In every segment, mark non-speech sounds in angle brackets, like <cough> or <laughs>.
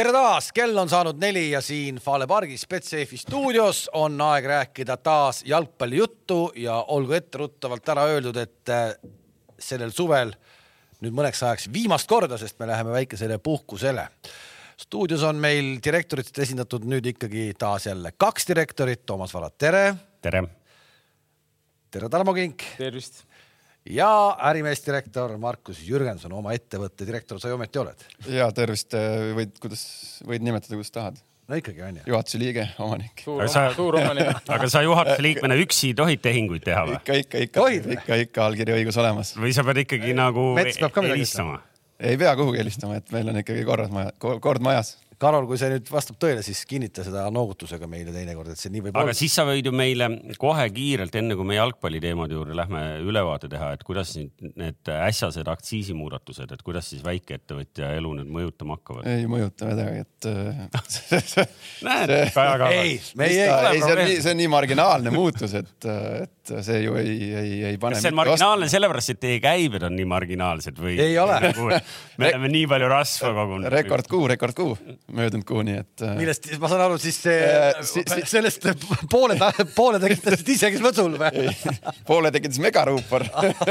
tere taas, kell on saanud neli ja siin Fale pargis Betsafe stuudios on aeg rääkida taas jalgpallijuttu ja olgu etteruttavalt ära öeldud, et äh, sellel suvel nüüd mõneks ajaks viimast korda, sest me läheme väikesele puhkusele. stuudios on meil direktoritest esindatud nüüd ikkagi taas jälle kaks direktorit, Toomas Valat, tere. tere. tere, Tarmo Kink. tervist ja ärimeesdirektor Markus Jürgenson, oma ettevõtte direktor sa ju ometi oled? ja tervist, võid, kuidas, võid nimetada, kuidas tahad. no ikkagi on ju. juhatuse liige, omanik. <laughs> aga sa juhatuse liikmena üksi tohid tehinguid teha või? ikka, ikka, ikka, ikka, ikka allkiri õigus olemas. või sa pead ikkagi nagu helistama? ei pea kuhugi helistama, et meil on ikkagi korras maja, kord majas Karol, kui see nüüd vastab tõele, siis kinnita seda noogutusega meile teinekord, et see nii võib aga olla. aga siis sa võid ju meile kohe kiirelt, enne kui me jalgpalliteemade juurde lähme, ülevaate teha, et kuidas nüüd need äsjased aktsiisimuudatused, et kuidas siis väikeettevõtja elu nüüd mõjutama hakkavad? ei mõjuta midagi, et <laughs> näed, Kaja Kallas. ei, me ei, ei, ei, see on nii, see on nii marginaalne muutus, et, et see ju ei, ei, ei pane. kas see on marginaalne sellepärast, et teie käibed on nii marginaalsed või? ei ole me oleme nii palju rasva kogunud. rekordkuu, rekordkuu möödunud kuu, nii et. Äh, millest, ma saan aru, siis see äh, si, si, sellest poole, poole tekitasid ise, kes mõsul või? poole tekitas megaruupor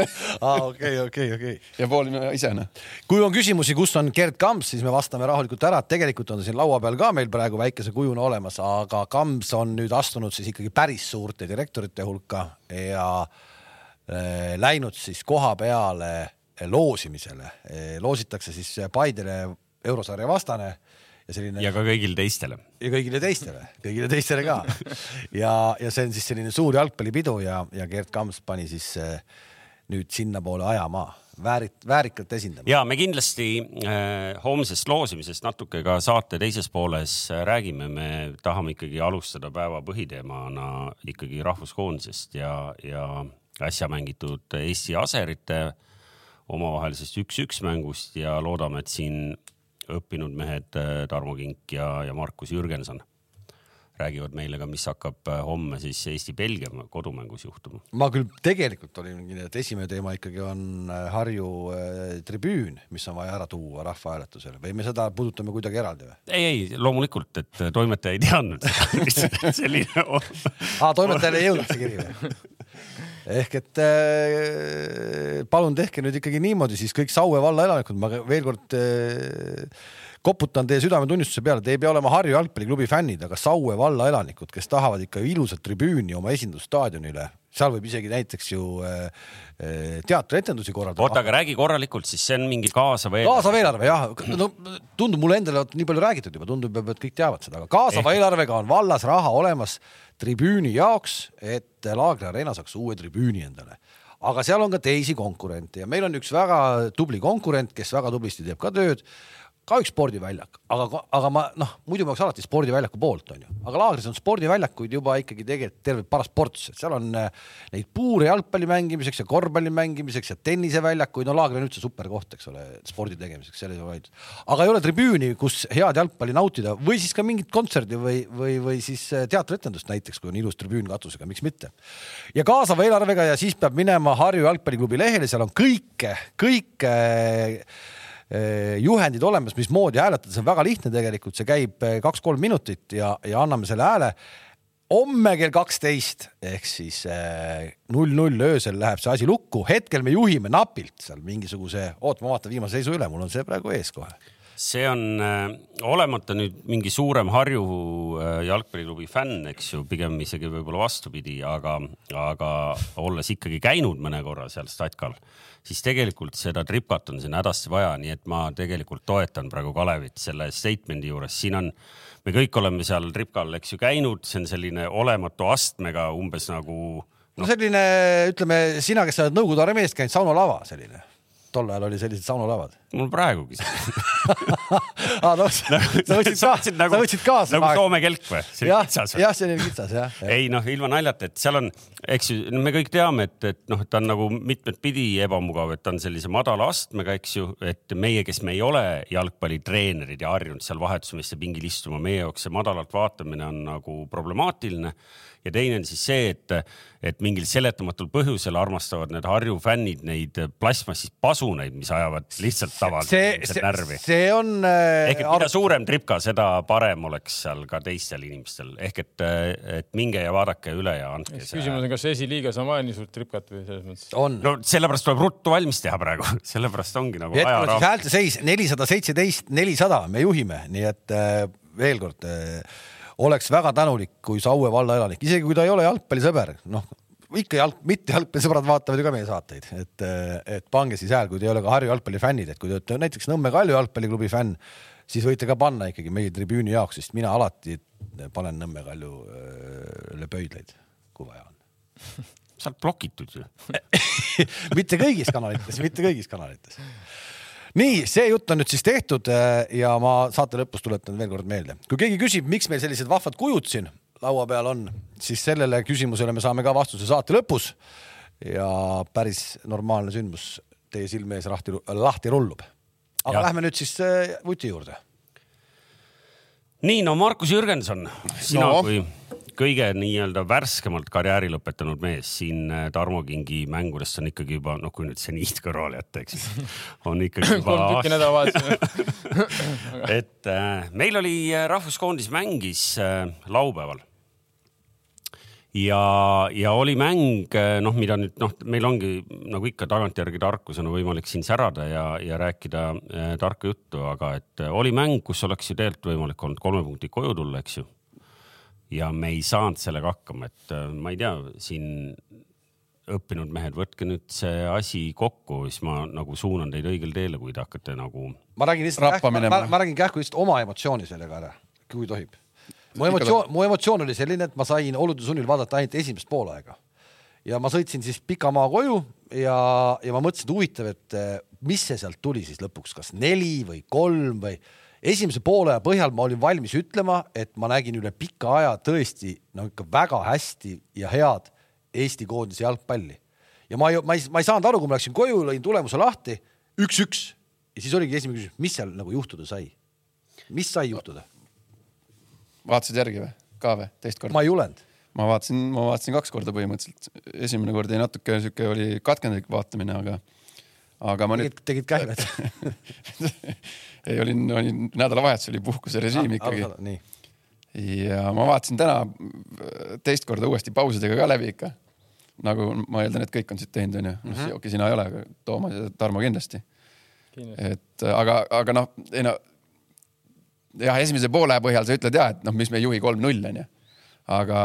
<laughs> okei, okei, okei. ja pool ise noh. kui on küsimusi, kus on Gerd Kamps, siis me vastame rahulikult ära, et tegelikult on ta siin laua peal ka meil praegu väikese kujuna olemas, aga Kamps on nüüd astunud siis ikkagi päris suurte direktorite hulka ja äh, läinud siis koha peale loosimisele. loositakse siis Paidele eurosarja vastane ja selline. ja ka kõigile teistele. ja kõigile teistele, kõigile teistele ka. ja, ja see on siis selline suur jalgpallipidu ja, ja Gerd Kamps pani siis äh, nüüd sinnapoole ajama väärit-, väärikalt esindama. ja me kindlasti äh, homsest loosimisest natuke ka saate teises pooles äh, räägime, me tahame ikkagi alustada päeva põhiteemana ikkagi rahvuskoondisest ja, ja äsja mängitud Eesti aserite omavahelisest üks-üks mängust ja loodame, et siin õppinud mehed äh, Tarmo Kink ja, ja Markus Jürgenson räägivad meile ka, mis hakkab äh, homme siis Eesti-Belgia kodumängus juhtuma. ma küll tegelikult olin, et esimene teema ikkagi on äh, Harju äh, tribüün, mis on vaja ära tuua rahvahääletusele või me seda puudutame kuidagi eraldi või? ei, ei loomulikult, et toimetaja ei teadnud <laughs> selline <laughs> aa, toimetajale ei jõudnud see kiri või? <laughs> ehk et äh, palun tehke nüüd ikkagi niimoodi, siis kõik Saue valla elanikud, ma veel kord äh, koputan teie südametunnistuse peale, te ei pea olema Harju jalgpalliklubi fännid, aga Saue valla elanikud, kes tahavad ikka ilusat tribüüni oma esindusstaadionile, seal võib isegi näiteks ju äh, äh teatrietendusi korraldada. oota, aga räägi korralikult, siis see on mingi kaasav eelarve. kaasav eelarve jah, no tundub mulle endale nii palju räägitud juba, tundub, et kõik teavad seda, aga kaasava Ehk... eelarvega on vallas raha olemas tribüüni jaoks, et Laagri Arena saaks uue tribüüni endale. aga seal on ka teisi konkurente ja meil on üks väga tubli konkurent, kes väga tublisti teeb ka tööd ka üks spordiväljak, aga, aga ma noh, muidu ma oleks alati spordiväljaku poolt, onju, aga laagris on spordiväljakuid juba ikkagi tegelikult terve paras ports, et seal on äh, neid puure jalgpalli mängimiseks ja korvpalli mängimiseks ja tenniseväljakuid, no laager on üldse super koht, eks ole, spordi tegemiseks, seal ei ole vaidlust. aga ei ole tribüüni, kus head jalgpalli nautida või siis ka mingit kontserdi või, või, või siis äh, teatrietendust näiteks, kui on ilus tribüün katusega, miks mitte. ja kaasava eelarvega ja siis peab minema Harju jalgpalliklubi lehele, seal on kõike, kõike Eh, juhendid olemas, mismoodi hääletada, see on väga lihtne tegelikult, see käib eh, kaks-kolm minutit ja, ja anname selle hääle. homme kell kaksteist ehk siis eh, null-null öösel läheb see asi lukku, hetkel me juhime napilt seal mingisuguse, oot, ma vaatan viimase seisu üle, mul on see praegu ees kohe see on äh, olemata nüüd mingi suurem Harju äh, jalgpalliklubi fänn, eks ju, pigem isegi võib-olla vastupidi, aga, aga olles ikkagi käinud mõne korra seal statkal, siis tegelikult seda tripat on siin hädasti vaja, nii et ma tegelikult toetan praegu Kalevit selle statement'i juures, siin on, me kõik oleme seal tripkal, eks ju, käinud, see on selline olematu astmega umbes nagu no, no selline, ütleme sina, kes sa oled Nõukogude armeest käinud, saunalava selline tol ajal oli sellised saunalavad? mul praegugi <laughs> ah, no, sa võtsid kaasa, nagu, sa võtsid kaasa. nagu Soome kelk või? jah, jah, see oli kitsas jah ja.. ei noh, ilma naljata, et seal on, eks ju, me kõik teame, et, et noh, ta on nagu mitmet pidi ebamugav, et ta on sellise madala astmega, eks ju, et meie, kes me ei ole jalgpallitreenerid ja harjunud seal vahetusmeeste pingil istuma, meie jaoks see madalalt vaatamine on nagu problemaatiline ja teine on siis see, et, et mingil seletamatul põhjusel armastavad need Harju fännid neid plastmassist pasuneid, mis ajavad lihtsalt tavaliselt närvi. see on äh,. ehk et mida suurem tripka, seda parem oleks seal ka teistel inimestel, ehk et, et minge ja vaadake üle ja andke. küsimus on, kas esiliigas on vaja nii suurt tripkat või selles mõttes? on. no sellepärast tuleb ruttu valmis teha praegu, <laughs> sellepärast ongi nagu. on siis häälte seis nelisada seitseteist, nelisada, me juhime, nii et äh, veel kord äh, oleks väga tänulik, kui Saue valla elanik, isegi kui ta ei ole jalgpallisõber, noh ikka jalg, mitte jalgpallisõbrad vaatavad ju ka meie saateid, et, et pange siis hääl, kui te ei ole ka Harju jalgpallifännid, et kui te olete näiteks Nõmme Kalju jalgpalliklubi fänn, siis võite ka panna ikkagi meie tribüüni jaoks, sest mina alati panen Nõmme Kaljule pöidlaid, kui vaja on. sa oled blokitud ju <laughs> mitte kõigis kanalites, mitte kõigis kanalites nii, see jutt on nüüd siis tehtud äh, ja ma saate lõpus tuletan veel kord meelde, kui keegi küsib, miks meil sellised vahvad kujud siin laua peal on, siis sellele küsimusele me saame ka vastuse saate lõpus. ja päris normaalne sündmus teie silme ees lahti, lahti rullub. aga ja. lähme nüüd siis äh, vuti juurde. nii, no Markus Jürgenson, sina no. kui kõige nii-öelda värskemalt karjääri lõpetanud mees siin äh, Tarmo Kingi mängudest on ikkagi juba, noh, kui nüüd seniit <laughs> kõrvale jätta, eks on ikkagi <laughs> juba kolm tükki nädalavahetusel <laughs> et äh, meil oli äh, rahvuskoondis mängis äh, laupäeval. Ja, ja oli mäng, äh, noh, mida nüüd noh, meil ongi nagu ikka tagantjärgi tarkusena võimalik siin särada ja, ja rääkida äh, tarka juttu, aga et oli mäng, kus oleks ju tegelikult võimalik olnud kolme punkti koju tulla, eks ju ja me ei saanud sellega hakkama, et äh, ma ei tea, siin õppinud mehed, võtke nüüd see asi kokku, siis ma nagu suunan teid õigele teele, kui te hakkate nagu. ma räägin lihtsalt, ma, ma, ma räägin kähku lihtsalt oma emotsiooni sellega ära, kui tohib. mu emotsioon, mu emotsioon oli selline, et ma sain olude sunnil vaadata ainult esimest poolaega. ja ma sõitsin siis pika maa koju ja, ja ma mõtlesin, et huvitav, et äh, mis see sealt tuli siis lõpuks, kas neli või kolm või esimese poole põhjal ma olin valmis ütlema, et ma nägin üle pika aja tõesti no ikka väga hästi ja head Eesti koondise jalgpalli. ja ma ei, ma ei, ma ei saanud aru, kui ma läksin koju, lõin tulemuse lahti, üks-üks ja siis oligi esimene küsimus, mis seal nagu juhtuda sai? mis sai juhtuda? vaatasid järgi või, ka või, teist korda? ma ei julenud. ma vaatasin, ma vaatasin kaks korda põhimõtteliselt. esimene kord jäi natuke sihuke oli katkendlik vaatamine, aga, aga ma tegid, nüüd. tegid käimed <laughs> ei, olin, olin nädalavahetus oli puhkuserežiim ah, ikkagi. ja ma vaatasin täna teist korda uuesti pausidega ka läbi ikka. nagu ma eeldan, et kõik on siit teinud, onju. noh, mhm. okei, sina ei ole, aga Toomas ja Tarmo kindlasti. et aga, aga noh, ei no jah, esimese poole põhjal sa ütled ja, et noh, mis me ei juhi kolm-null onju aga,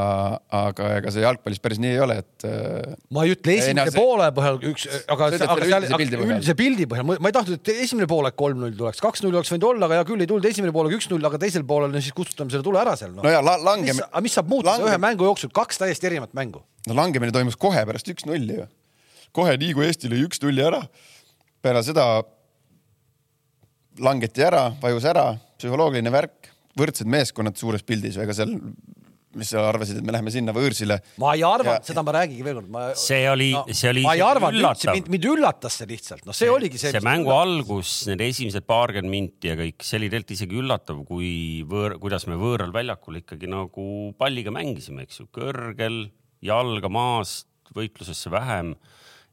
aga ega see jalgpallis päris nii ei ole, et. Äh, ma ei ütle esimese ei, no, poole põhjal üks, aga, aga seal üldise pildi põhjal, ma ei tahtnud, et esimene poolek kolm-null tuleks, kaks-null oleks võinud olla, aga hea küll, ei tulnud esimene poolek üks-null, aga teisel poolel no siis kustutame selle tule ära seal no.. no ja la, langemine. aga mis saab muutuda lange... ühe mängu jooksul, kaks täiesti erinevat mängu? no langemine toimus kohe pärast üks-nulli ju. kohe nii kui Eesti lõi üks-nulli ära, peale seda langeti ära, vajus ära, psühholoogiline värk, võrdsed meeskonnad suures pildis, ega seal mis sa arvasid, et me läheme sinna võõrsile? ma ei arvanud, seda ma räägingi veel kord, ma. see oli no,, see oli. ma ei arvanud üldse, mind, mind üllatas see lihtsalt, noh, see oligi see. see mängu algus, need esimesed paarkümmend minti ja kõik, see oli tegelikult isegi üllatav, kui võõr, kuidas me võõral väljakul ikkagi nagu palliga mängisime, eks ju, kõrgel, jalga maast, võitlusesse vähem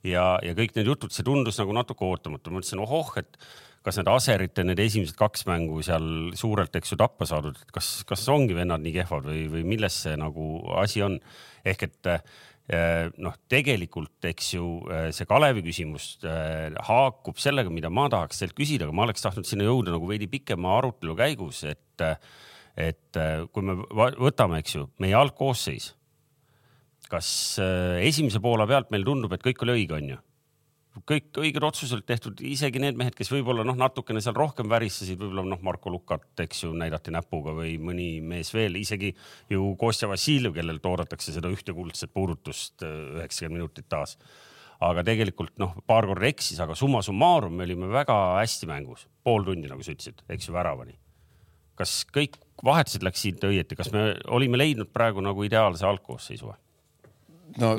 ja, ja kõik need jutud, see tundus nagu natuke ootamatu, ma mõtlesin, ohoh, et kas need Aserite need esimesed kaks mängu seal suurelt, eks ju, tappa saadud, et kas, kas ongi vennad nii kehvad või, või milles see nagu asi on? ehk et eh, noh, tegelikult eks ju eh, see Kalevi küsimus eh, haakub sellega, mida ma tahaks teilt küsida, aga ma oleks tahtnud sinna jõuda nagu veidi pikema arutelu käigus, et, et kui me võtame, eks ju, meie algkoosseis, kas esimese poole pealt meil tundub, et kõik oli õige, onju kõik õiged otsused tehtud, isegi need mehed, kes võib-olla noh, natukene seal rohkem väristasid, võib-olla noh, Marko Lukat, eks ju, näidati näpuga või mõni mees veel, isegi ju Kostja Vassiljev, kellelt oodatakse seda ühte kuldset puudutust äh, üheksakümmend minutit taas. aga tegelikult noh, paar korda eksis, aga summa summarum me olime väga hästi mängus, pool tundi, nagu sa ütlesid, eks ju, väravani. kas kõik vahetused läksid õieti, kas me olime leidnud praegu nagu ideaalse algkoosseisu või? no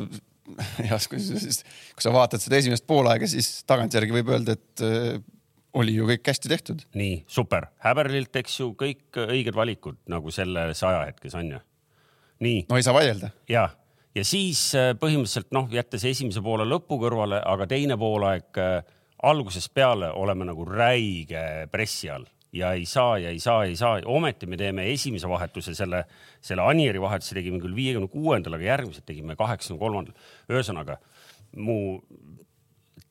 <laughs> jah, kui, kui sa vaatad seda esimest poolaega, siis tagantjärgi võib öelda, et äh, oli ju kõik hästi tehtud. nii super, Häberlilt, eks ju, kõik õiged valikud nagu selles ajahetkes on ju. nii. no ei saa vaielda. ja, ja siis äh, põhimõtteliselt noh, jättes esimese poole lõpu kõrvale, aga teine poolaeg äh, algusest peale oleme nagu räige pressi all ja ei saa ja ei saa, ei saa, ometi me teeme esimese vahetuse, selle, selle Anieri vahetuse tegime küll viiekümne kuuendal, aga järgmised tegime kaheksakümne kolmandal. ühesõnaga mu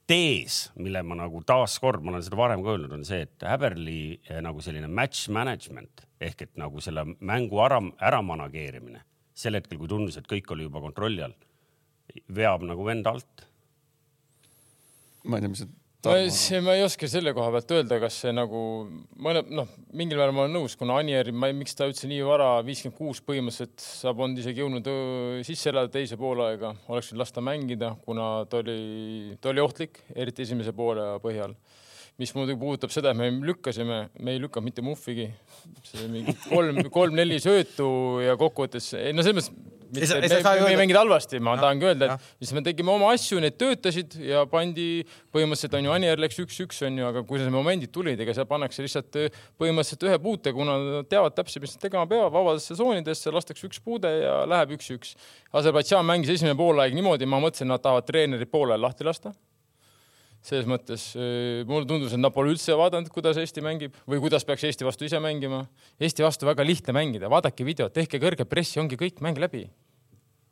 tees, mille ma nagu taaskord, ma olen seda varem ka öelnud, on see, et Häberli eh, nagu selline match management ehk et nagu selle mängu ära, ära manageerimine sel hetkel, kui tundus, et kõik oli juba kontrolli all, veab nagu vend alt. ma ei tea, mis see ma, see, ma ei oska selle koha pealt öelda, kas see nagu mõne noh, mingil määral ma olen nõus, kuna Anier, ma ei, miks ta üldse nii vara, viiskümmend kuus põhimõtteliselt, sa polnud isegi jõudnud sisse elada teise poolaega, oleks võinud lasta mängida, kuna ta oli, ta oli ohtlik, eriti esimese poole põhjal mis muidugi puudutab seda, et me lükkasime, me ei lükanud mitte muhvigi. see mingi kolm, kolm-neli söötu ja kokkuvõttes, no selles mõttes mitte, me, me, me ei mänginud halvasti, ma ja, tahangi öelda, et siis me tegime oma asju, need töötasid ja pandi põhimõtteliselt on ju, Anier läks üks-üks on ju, aga kui need momendid tulid, ega seal pannakse lihtsalt äh, põhimõtteliselt ühe puute, kuna nad teavad täpselt, mis nad tegema peavad, vabadesse tsoonidesse lastakse üks puude ja läheb üks-üks. Aserbaidžaan mängis esimene poolaeg niimoodi, ma mõtlesin, nad tahavad treeneri poolel lahti lasta selles mõttes äh, mulle tundus, et nad pole üldse vaadanud, kuidas Eesti mängib või kuidas peaks Eesti vastu ise mängima. Eesti vastu väga lihtne mängida, vaadake videot, tehke kõrge pressi, ongi kõik, mäng läbi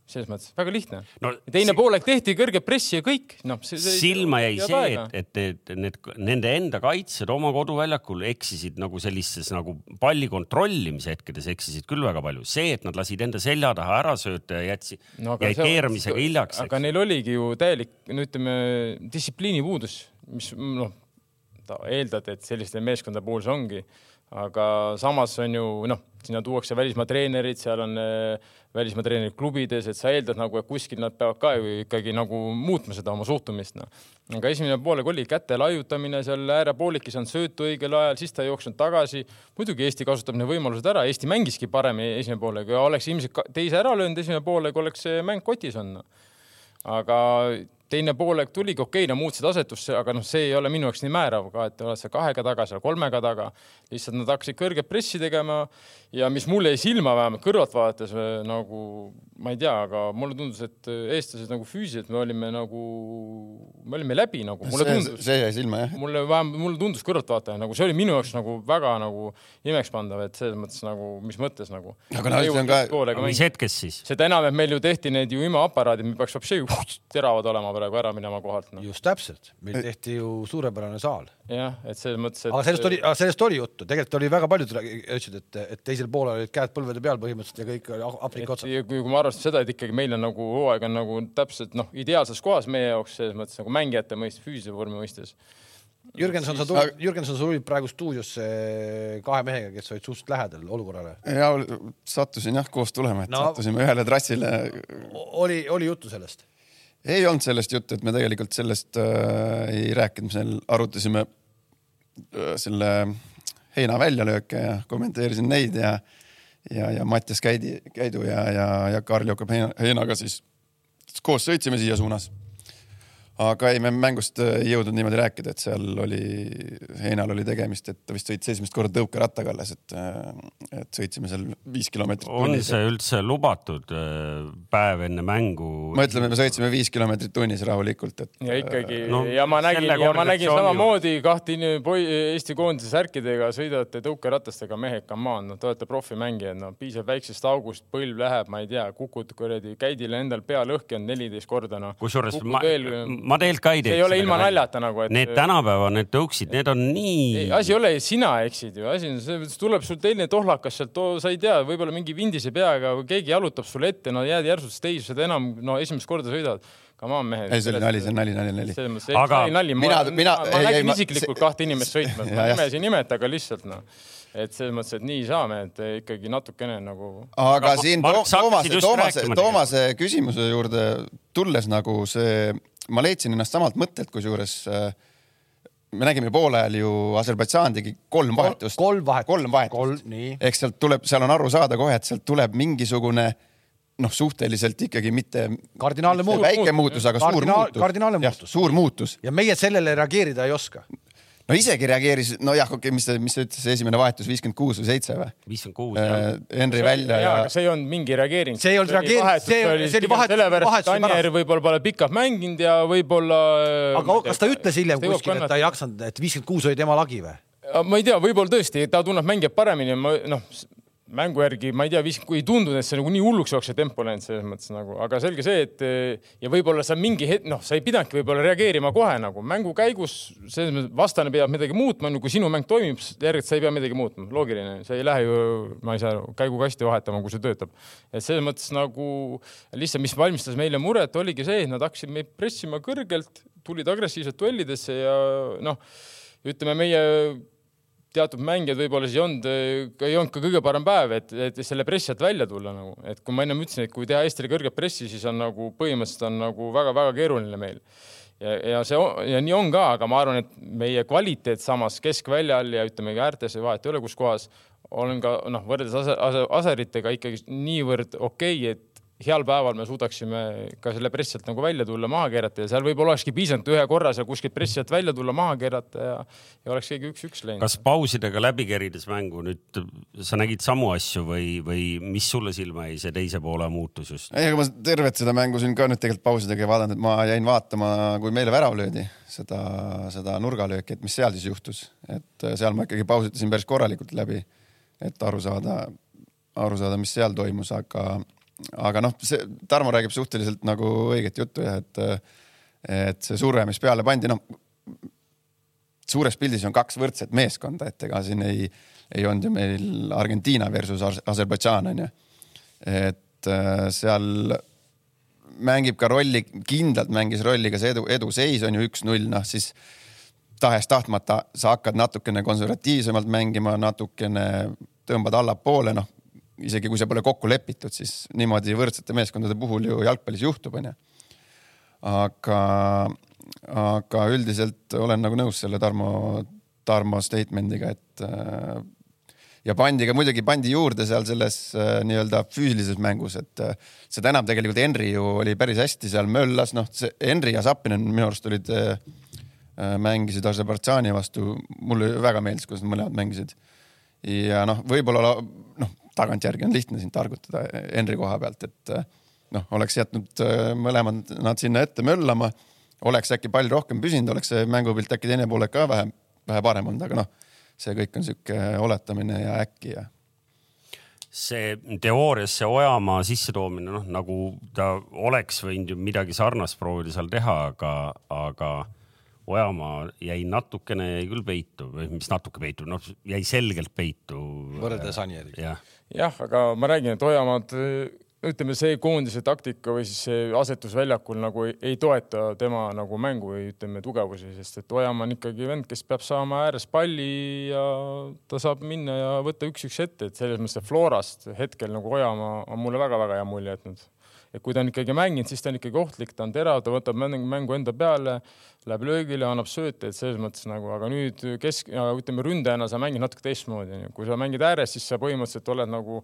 selles mõttes väga lihtne no,. teine si poolek tehti kõrge pressi ja kõik, noh. silma jäi see, et, et, et need, nende enda kaitsjad oma koduväljakul eksisid nagu sellises nagu palli kontrollimise hetkedes eksisid küll väga palju. see, et nad lasid enda selja taha ära sööta ja jätsid no,, jäid keeramisega hiljaks. aga neil oligi ju täielik, no ütleme, distsipliini puudus, mis noh, eeldad, et selliste meeskondade puhul see ongi aga samas on ju noh, sinna tuuakse välismaa treenerid, seal on äh, välismaa treenerid klubides, et sa eeldad nagu, et kuskil nad peavad ka ju ikkagi nagu muutma seda oma suhtumist, noh. aga esimene poolega oli käte laiutamine seal äärepoolikis on söötu õigel ajal, siis ta ei jooksnud tagasi. muidugi Eesti kasutab need võimalused ära, Eesti mängiski paremini esimene poolega, oleks ilmselt teise ära löönud esimene poolega, oleks see mäng kotis olnud. aga teine poolek tuligi, okei okay,, no muutsid asetust, aga noh, see ei ole minu jaoks nii määrav ka, et oled sa kahega taga, seal kolmega taga. lihtsalt nad hakkasid kõrget pressi tegema ja mis mulle jäi silma vähemalt kõrvalt vaadates nagu ma ei tea, aga mulle tundus, et eestlased nagu füüsiliselt me olime nagu, me olime läbi nagu. mulle see, tundus, see jäi silma jah. mulle vähemalt, mulle tundus kõrvaltvaataja nagu see oli minu jaoks nagu väga nagu imekspandav, et selles mõttes nagu, mis mõttes nagu. aga no see on ka. mis hetkest siis? seda enam, et meil ju tehti need ju imeaparaadid, me peaks hoopis teravad olema praegu ära minema kohalt no.. just täpselt, meil tehti ju suurepärane saal. jah, et selles mõttes et.... aga sellest oli, sellest oli juttu, tegelikult oli väga paljud ütlesid, et, et teisel poolel olid käed põlvede peal põhimõtteliselt ja kõik oli hapnik otsas. kui, kui ma arvestan seda, et ikkagi meil on nagu hooaeg on nagu täpselt noh, ideaalses kohas meie jaoks selles mõttes nagu mängijate mõistes, füüsilise vormi mõistes Jürgenson, sa tulid, Jürgenson, sa tulid praegu stuudiosse kahe mehega, kes olid suhteliselt lähedal olukorrale. ja sattusin jah koos tulema, et no, sattusime ühele trassile. oli, oli juttu sellest? Ei olnud sellest juttu, et me tegelikult sellest äh, ei rääkinud, me seal arutasime äh, selle heina väljalööke ja kommenteerisin neid ja ja, ja Mattias Käidi, Käidu ja, ja, ja Karl Jakob Heinaga siis koos sõitsime siia suunas aga ei, me mängust äh, ei jõudnud niimoodi rääkida, et seal oli, Heinal oli tegemist, et ta vist sõitis esimest korda tõukerattaga alles, et, äh, et sõitsime seal viis kilomeetrit. on tunnis. see üldse lubatud äh, päev enne mängu? ma ütlen, me sõitsime viis kilomeetrit tunnis rahulikult, et. ja ikkagi no, ja ma nägin ja ma nägin samamoodi kahte Eesti koondise särkidega sõidavate tõukeratastega mehed, come on, no te olete profimängijad, no piisab väiksest august, põlv läheb, ma ei tea, kukud kuradi käidile endal pea lõhki on neliteist korda, noh. kusjuures ma, ma tegelikult ka ei teeks. ei ole ilma naljata nagu, et. Need tänapäeva, need tõuksid, need on nii. asi ei ole, sina eksid ju, asi on see, tuleb sul teine tohlakas sealt, sa ei tea, võib-olla mingi vindise peaga või keegi jalutab sulle ette, no jääd järsult steisu, seda enam, no esimest korda sõidad Come on mehed. ei, see oli nali, see on nali, nali, nali. selles mõttes, aga nali, mina, mina, ma, ma nägin isiklikult see... kahte inimest sõitmas, <laughs> ma nimesid ei nimeta, aga lihtsalt noh et selles mõttes, et nii saame, et ikkagi natukene nagu. aga siin Toomase, Toomase, Toomase küsimuse juurde tulles nagu see ma leidsin ennast samalt mõttelt, kusjuures äh, me nägime poole ajal ju Aserbaidžaan tegi kolm vahetust. kolm vahetust. kolm vahetust. ehk sealt tuleb, seal on aru saada kohe, et sealt tuleb mingisugune noh, suhteliselt ikkagi mitte kardinaalne muutus, väike muutus, aga Kardinaal, suur muutus. kardinaalne muutus. suur muutus. ja meie sellele reageerida ei oska no isegi reageeris, nojah, okei okay,, mis ta, mis ta ütles, esimene vahetus viiskümmend kuus või seitse või? viiskümmend kuus, jah. Henri välja ja, ja.... see ei olnud mingi reageering. see ei olnud reageering, see, see oli vahetus. et Anier võib-olla pole pikalt mänginud ja võib-olla. aga kas ta ütles hiljem kuskil, et ta ei jaksanud, et viiskümmend kuus oli tema lagi või? ma ei tea, võib-olla tõesti, ta tunneb mängijat paremini, ma noh, mängu järgi ma ei tea, ei tundunud, et see nagu nii hulluks jooksev tempo läinud selles mõttes nagu, aga selge see, et ja võib-olla sa mingi hetk, noh, sa ei pidanudki võib-olla reageerima kohe nagu mängu käigus, selles mõttes vastane peab midagi muutma, kui sinu mäng toimib, järelikult sa ei pea midagi muutma, loogiline, sa ei lähe ju, ma ei saa käigukasti vahetama, kui see töötab. et selles mõttes nagu lihtsalt, mis valmistas meile muret, oligi see, et nad hakkasid meid pressima kõrgelt, tulid agressiivselt duellidesse ja noh, ütleme meie teatud mängijad võib-olla siis ei olnud, ei olnud ka kõige parem päev, et, et selle pressi alt välja tulla nagu, et kui ma ennem ütlesin, et kui teha Eestile kõrget pressi, siis on nagu põhimõtteliselt on nagu väga-väga keeruline meil. ja, ja see ja nii on ka, aga ma arvan, et meie kvaliteet samas keskväljal ja ütleme ka äärtes, vahet ei ole, kus kohas, olen ka noh, võrreldes ase, ase, aseritega ikkagi niivõrd okei okay,, et heal päeval me suudaksime ka selle pressi alt nagu välja tulla, maha keerata ja seal võib-olla olekski piisanud ühe korra seal kuskilt pressi alt välja tulla, maha keerata ja, ja oleks keegi üks-üks läinud. kas pausidega läbi kerides mängu nüüd sa nägid samu asju või, või mis sulle silma jäi, see teise poole muutus just? ei, ega ma tervet seda mängu siin ka nüüd tegelikult pausidega ei vaadanud, et ma jäin vaatama, kui meile värav löödi, seda, seda nurgalööki, et mis seal siis juhtus, et seal ma ikkagi pausitasin päris korralikult läbi, et aru saada, aru saada, mis seal toimus, aga aga noh, see Tarmo räägib suhteliselt nagu õiget juttu jah, et, et see surve, mis peale pandi, noh suures pildis on kaks võrdset meeskonda, et ega siin ei, ei olnud ju meil Argentiina versus Aserbaidžaan on ju. et äh, seal mängib ka rolli, kindlalt mängis rolli ka see edu, eduseis on ju üks-null, noh siis tahes-tahtmata sa hakkad natukene konservatiivsemalt mängima, natukene tõmbad allapoole, noh isegi kui see pole kokku lepitud, siis niimoodi võrdsete meeskondade puhul ju jalgpallis juhtub, onju. aga, aga üldiselt olen nagu nõus selle Tarmo, Tarmo statement'iga, et äh, ja pandi ka muidugi pandi juurde seal selles äh, nii-öelda füüsilises mängus, et äh, seda enam tegelikult Henry ju oli päris hästi seal möllas, noh, see Henry ja Zappinen minu arust olid mängisid Aserbaidžaani vastu, mulle väga meeldis, kuidas nad mõlemad mängisid. ja noh, võib-olla tagantjärgi on lihtne sind targutada Henri koha pealt, et eh, noh, oleks jätnud eh, mõlemad nad sinna ette möllama, oleks äkki pall rohkem püsinud, oleks see mängupilt äkki teine poolek ka vähe, vähe parem olnud, aga noh, see kõik on sihuke oletamine ja äkki ja see teoorias see Ojamaa sissetoomine, noh nagu ta oleks võinud ju midagi sarnast proovida seal teha, aga, aga Ojamaa jäi natukene, jäi küll peitu või mis natuke peitu, noh jäi selgelt peitu. võrreldes Anieriga. Jah ja,, aga ma räägin, et Ojamaad, ütleme, see koondise taktika või siis see asetus väljakul nagu ei, ei toeta tema nagu mängu või ütleme tugevusi, sest et Ojamaa on ikkagi vend, kes peab saama ääres palli ja ta saab minna ja võtta üks-üks ette, et selles mõttes Florast hetkel nagu Ojamaa on mulle väga-väga hea mulje jätnud et kui ta on ikkagi mänginud, siis ta on ikkagi ohtlik, ta on terav, ta võtab mängu enda peale, läheb löögile, annab sööte, et selles mõttes nagu, aga nüüd kesk, ütleme ründajana sa mängid natuke teistmoodi, kui sa mängid ääres, siis sa põhimõtteliselt oled nagu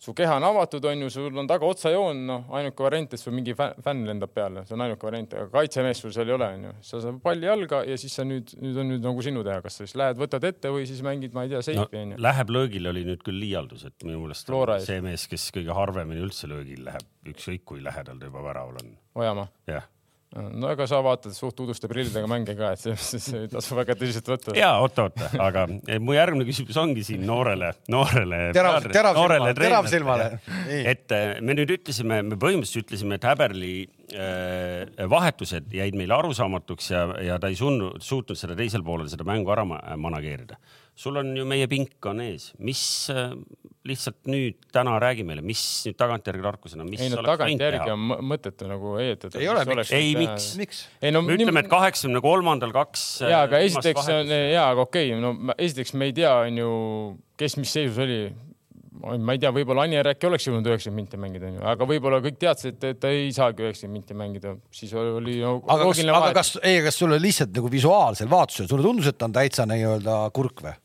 su keha on avatud, on ju, sul on taga otsajoon, noh, ainuke variant, et sul mingi fänn lendab peale, see on ainuke variant, aga kaitsemees sul seal ei ole, on ju. sa saad palli jalga ja siis sa nüüd, nüüd on nüüd nagu sinu teha, kas sa siis lähed, võtad ette või siis mängid, ma ei tea, seifi on ju. Läheb löögile oli nüüd küll liialdus, et minu meelest see mees, kes kõige harvemini üldse löögil läheb, ükskõik kui lähedal ta juba väraval on. Ojamaa? jah no ega sa vaatad suht uduste prillidega mänge ka, et see ei tasu väga tõsiselt võtta. ja oota-oota, aga mu järgmine küsimus ongi siin noorele, noorele. terav, terav silmale, terav silmale. et eh, me nüüd ütlesime, me põhimõtteliselt ütlesime, et Häberli äh, vahetused jäid meile arusaamatuks ja, ja ta ei sunnud, suutnud seda teisel poolel seda mängu ära manageerida sul on ju meie pink on ees, mis äh, lihtsalt nüüd täna räägi meile, mis nüüd tagantjärgi tarkusena, mis ei no tagantjärgi on mõttetu nagu heietada. ei ole, miks? ei, miks, miks? ei no me ütleme, et kaheksakümne kolmandal kaks. ja, aga äh, esiteks on ja, aga okei okay,, no esiteks me ei tea, on ju, kes mis seisus oli ma ei tea, võib-olla Anier äkki oleks jõudnud üheksakümmend minti mängida, onju, aga võib-olla kõik teadsid, et ta ei saagi üheksakümmend minti mängida, siis oli no, aga kas, aga kas, ei, kas sulle lihtsalt nagu visuaalsel vaatlusel, sulle tundus, et ta on täitsa nii-öelda kurk või?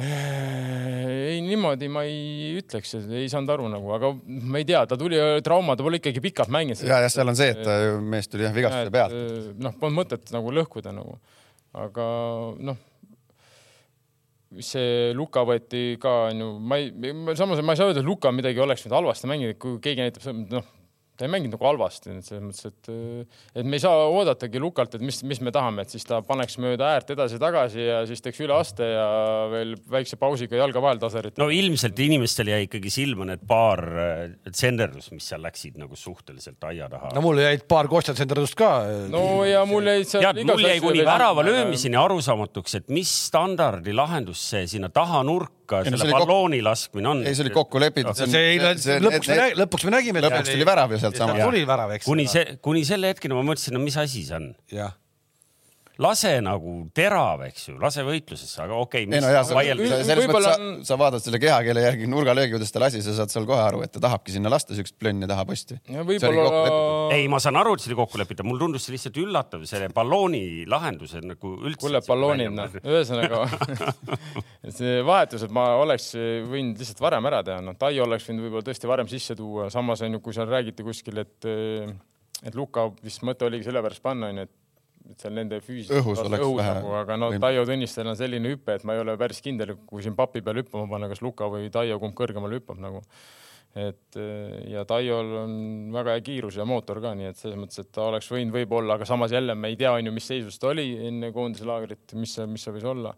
Ei, niimoodi ma ei ütleks, ei saanud aru nagu, aga ma ei tea, ta tuli trauma, ta pole ikkagi pikalt mänginud. ja, jah, seal on see, et mees tuli jah vigastuse pealt. noh, polnud mõtet nagu lõhkuda nagu, aga noh, see Luka võeti ka onju, ma ei, samas ma ei saa öelda, et Luka midagi oleks nüüd halvasti mänginud, kui keegi näitab, noh ta ei mänginud nagu halvasti, et selles mõttes, et, äh, et me ei saa oodatagi Lukalt, et mis, mis me tahame, et siis ta paneks mööda äärt edasi-tagasi ja siis teeks üleaste ja veel väikse pausiga jalga vahel taserit. no ilmselt inimestel jäi ikkagi silma need paar äh, tsenderdust, mis seal läksid nagu suhteliselt aia taha. no mul jäid paar Kostja tsenderdust ka. no ja mul jäid seal. tead, mul jäi kuni värava löömiseni arusaamatuks, et mis standardi lahendus see sinna taha nurka hukka ei, selle ballooni kok... laskmine on. ei, see oli kokku lepitud. see, see, see, lõpuks, me, lõpuks me nägime. lõpuks tuli värav ju sealt sama. tuli värav, eks. kuni see, kuni selle hetkeni ma mõtlesin, no mis asi see on. jah lase nagu terav, eks ju, lase võitlusesse, aga okei okay,. ei no jaa, selles mõttes sa, sa vaatad selle kehakeele järgi nurgalöögi, kuidas ta lasi, sa saad seal kohe aru, et ta tahabki sinna lasta siukest plönni taha posti. ei, ma saan aru, et see oli kokku lepitud, mulle tundus see lihtsalt üllatav, selle ballooni lahenduse nagu üldse. kuule, balloonid, noh, ühesõnaga <laughs> see vahetus, et ma oleks võinud lihtsalt varem ära teha, noh, Tai oleks võinud võib-olla tõesti varem sisse tuua, samas on ju, kui seal räägiti kuskil, et et Luka vist mõte oligi sellepärast panna, onju, et et seal nende füüsiliselt õhus oleks õhus, vähe nagu, aga no Taio Tõnistel on selline hüpe, et ma ei ole päris kindel, kui siin papi peal hüppama panna, kas Luka või Taio, kumb kõrgemale hüppab nagu. et ja Taiol on väga hea kiirus ja mootor ka, nii et selles mõttes, et ta oleks võinud võib-olla, aga samas jälle me ei tea, on ju, mis seisus ta oli enne koondise laagrit, mis, mis see võis olla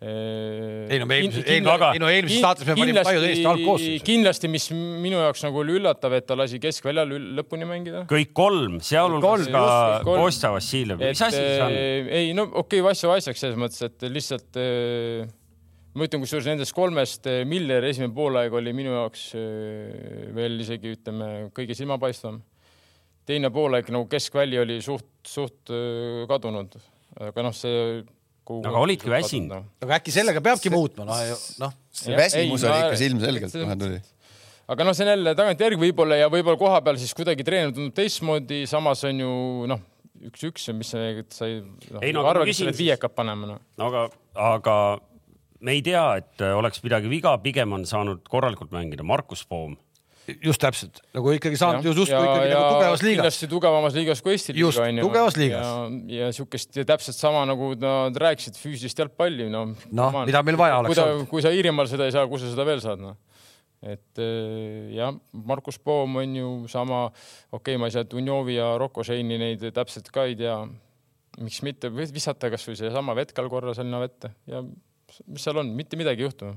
ei no me eelmises, ei no aga, ei no eelmises saates me panime palju täiesti algkoosseisu. kindlasti, mis minu jaoks nagu oli üllatav, et ta lasi keskväljal lõpuni mängida. kõik kolm, sealhulgas ka Kostja Vassiljev, mis asi see on? ei no okei okay,, Vassja Vassjaks selles mõttes, et lihtsalt äh, ma ütlen, kusjuures nendest kolmest äh, Miller esimene poolaeg oli minu jaoks äh, veel isegi ütleme kõige silmapaistvam. teine poolaeg nagu keskväli oli suht, suht kadunud, aga noh, see aga olidki väsinud. aga äkki sellega peabki muutma, noh, noh. see väsimus oli ikka silmselgelt kohe tuli aga noh, see on jälle tagantjärgi võib-olla ja võib-olla koha peal siis kuidagi treener tundub teistmoodi, samas on ju noh, üks-üks, mis sa ei no, ei, no, arva, kes need viiekad panema no.. no aga, aga me ei tea, et oleks midagi viga, pigem on saanud korralikult mängida Markus Poom just täpselt, nagu ikkagi saanud ju justkui ikkagi ja, nagu tugevas liigas. kindlasti tugevamas liigas kui Eesti liiga on ju. tugevas liigas. ja, ja siukest täpselt sama nagu nad rääkisid füüsilist jalgpalli, no. noh, mida meil vaja oleks olnud. kui sa Iirimaal seda ei saa, kus sa seda veel saad, noh et äh, jah, Markus Poom on ju sama, okei okay,, ma ei saa Dunjovi ja Rocco Shane'i neid täpselt ka ei tea. miks mitte visata kasvõi seesama vetkal korra sinna vette ja mis seal on, mitte midagi ei juhtu.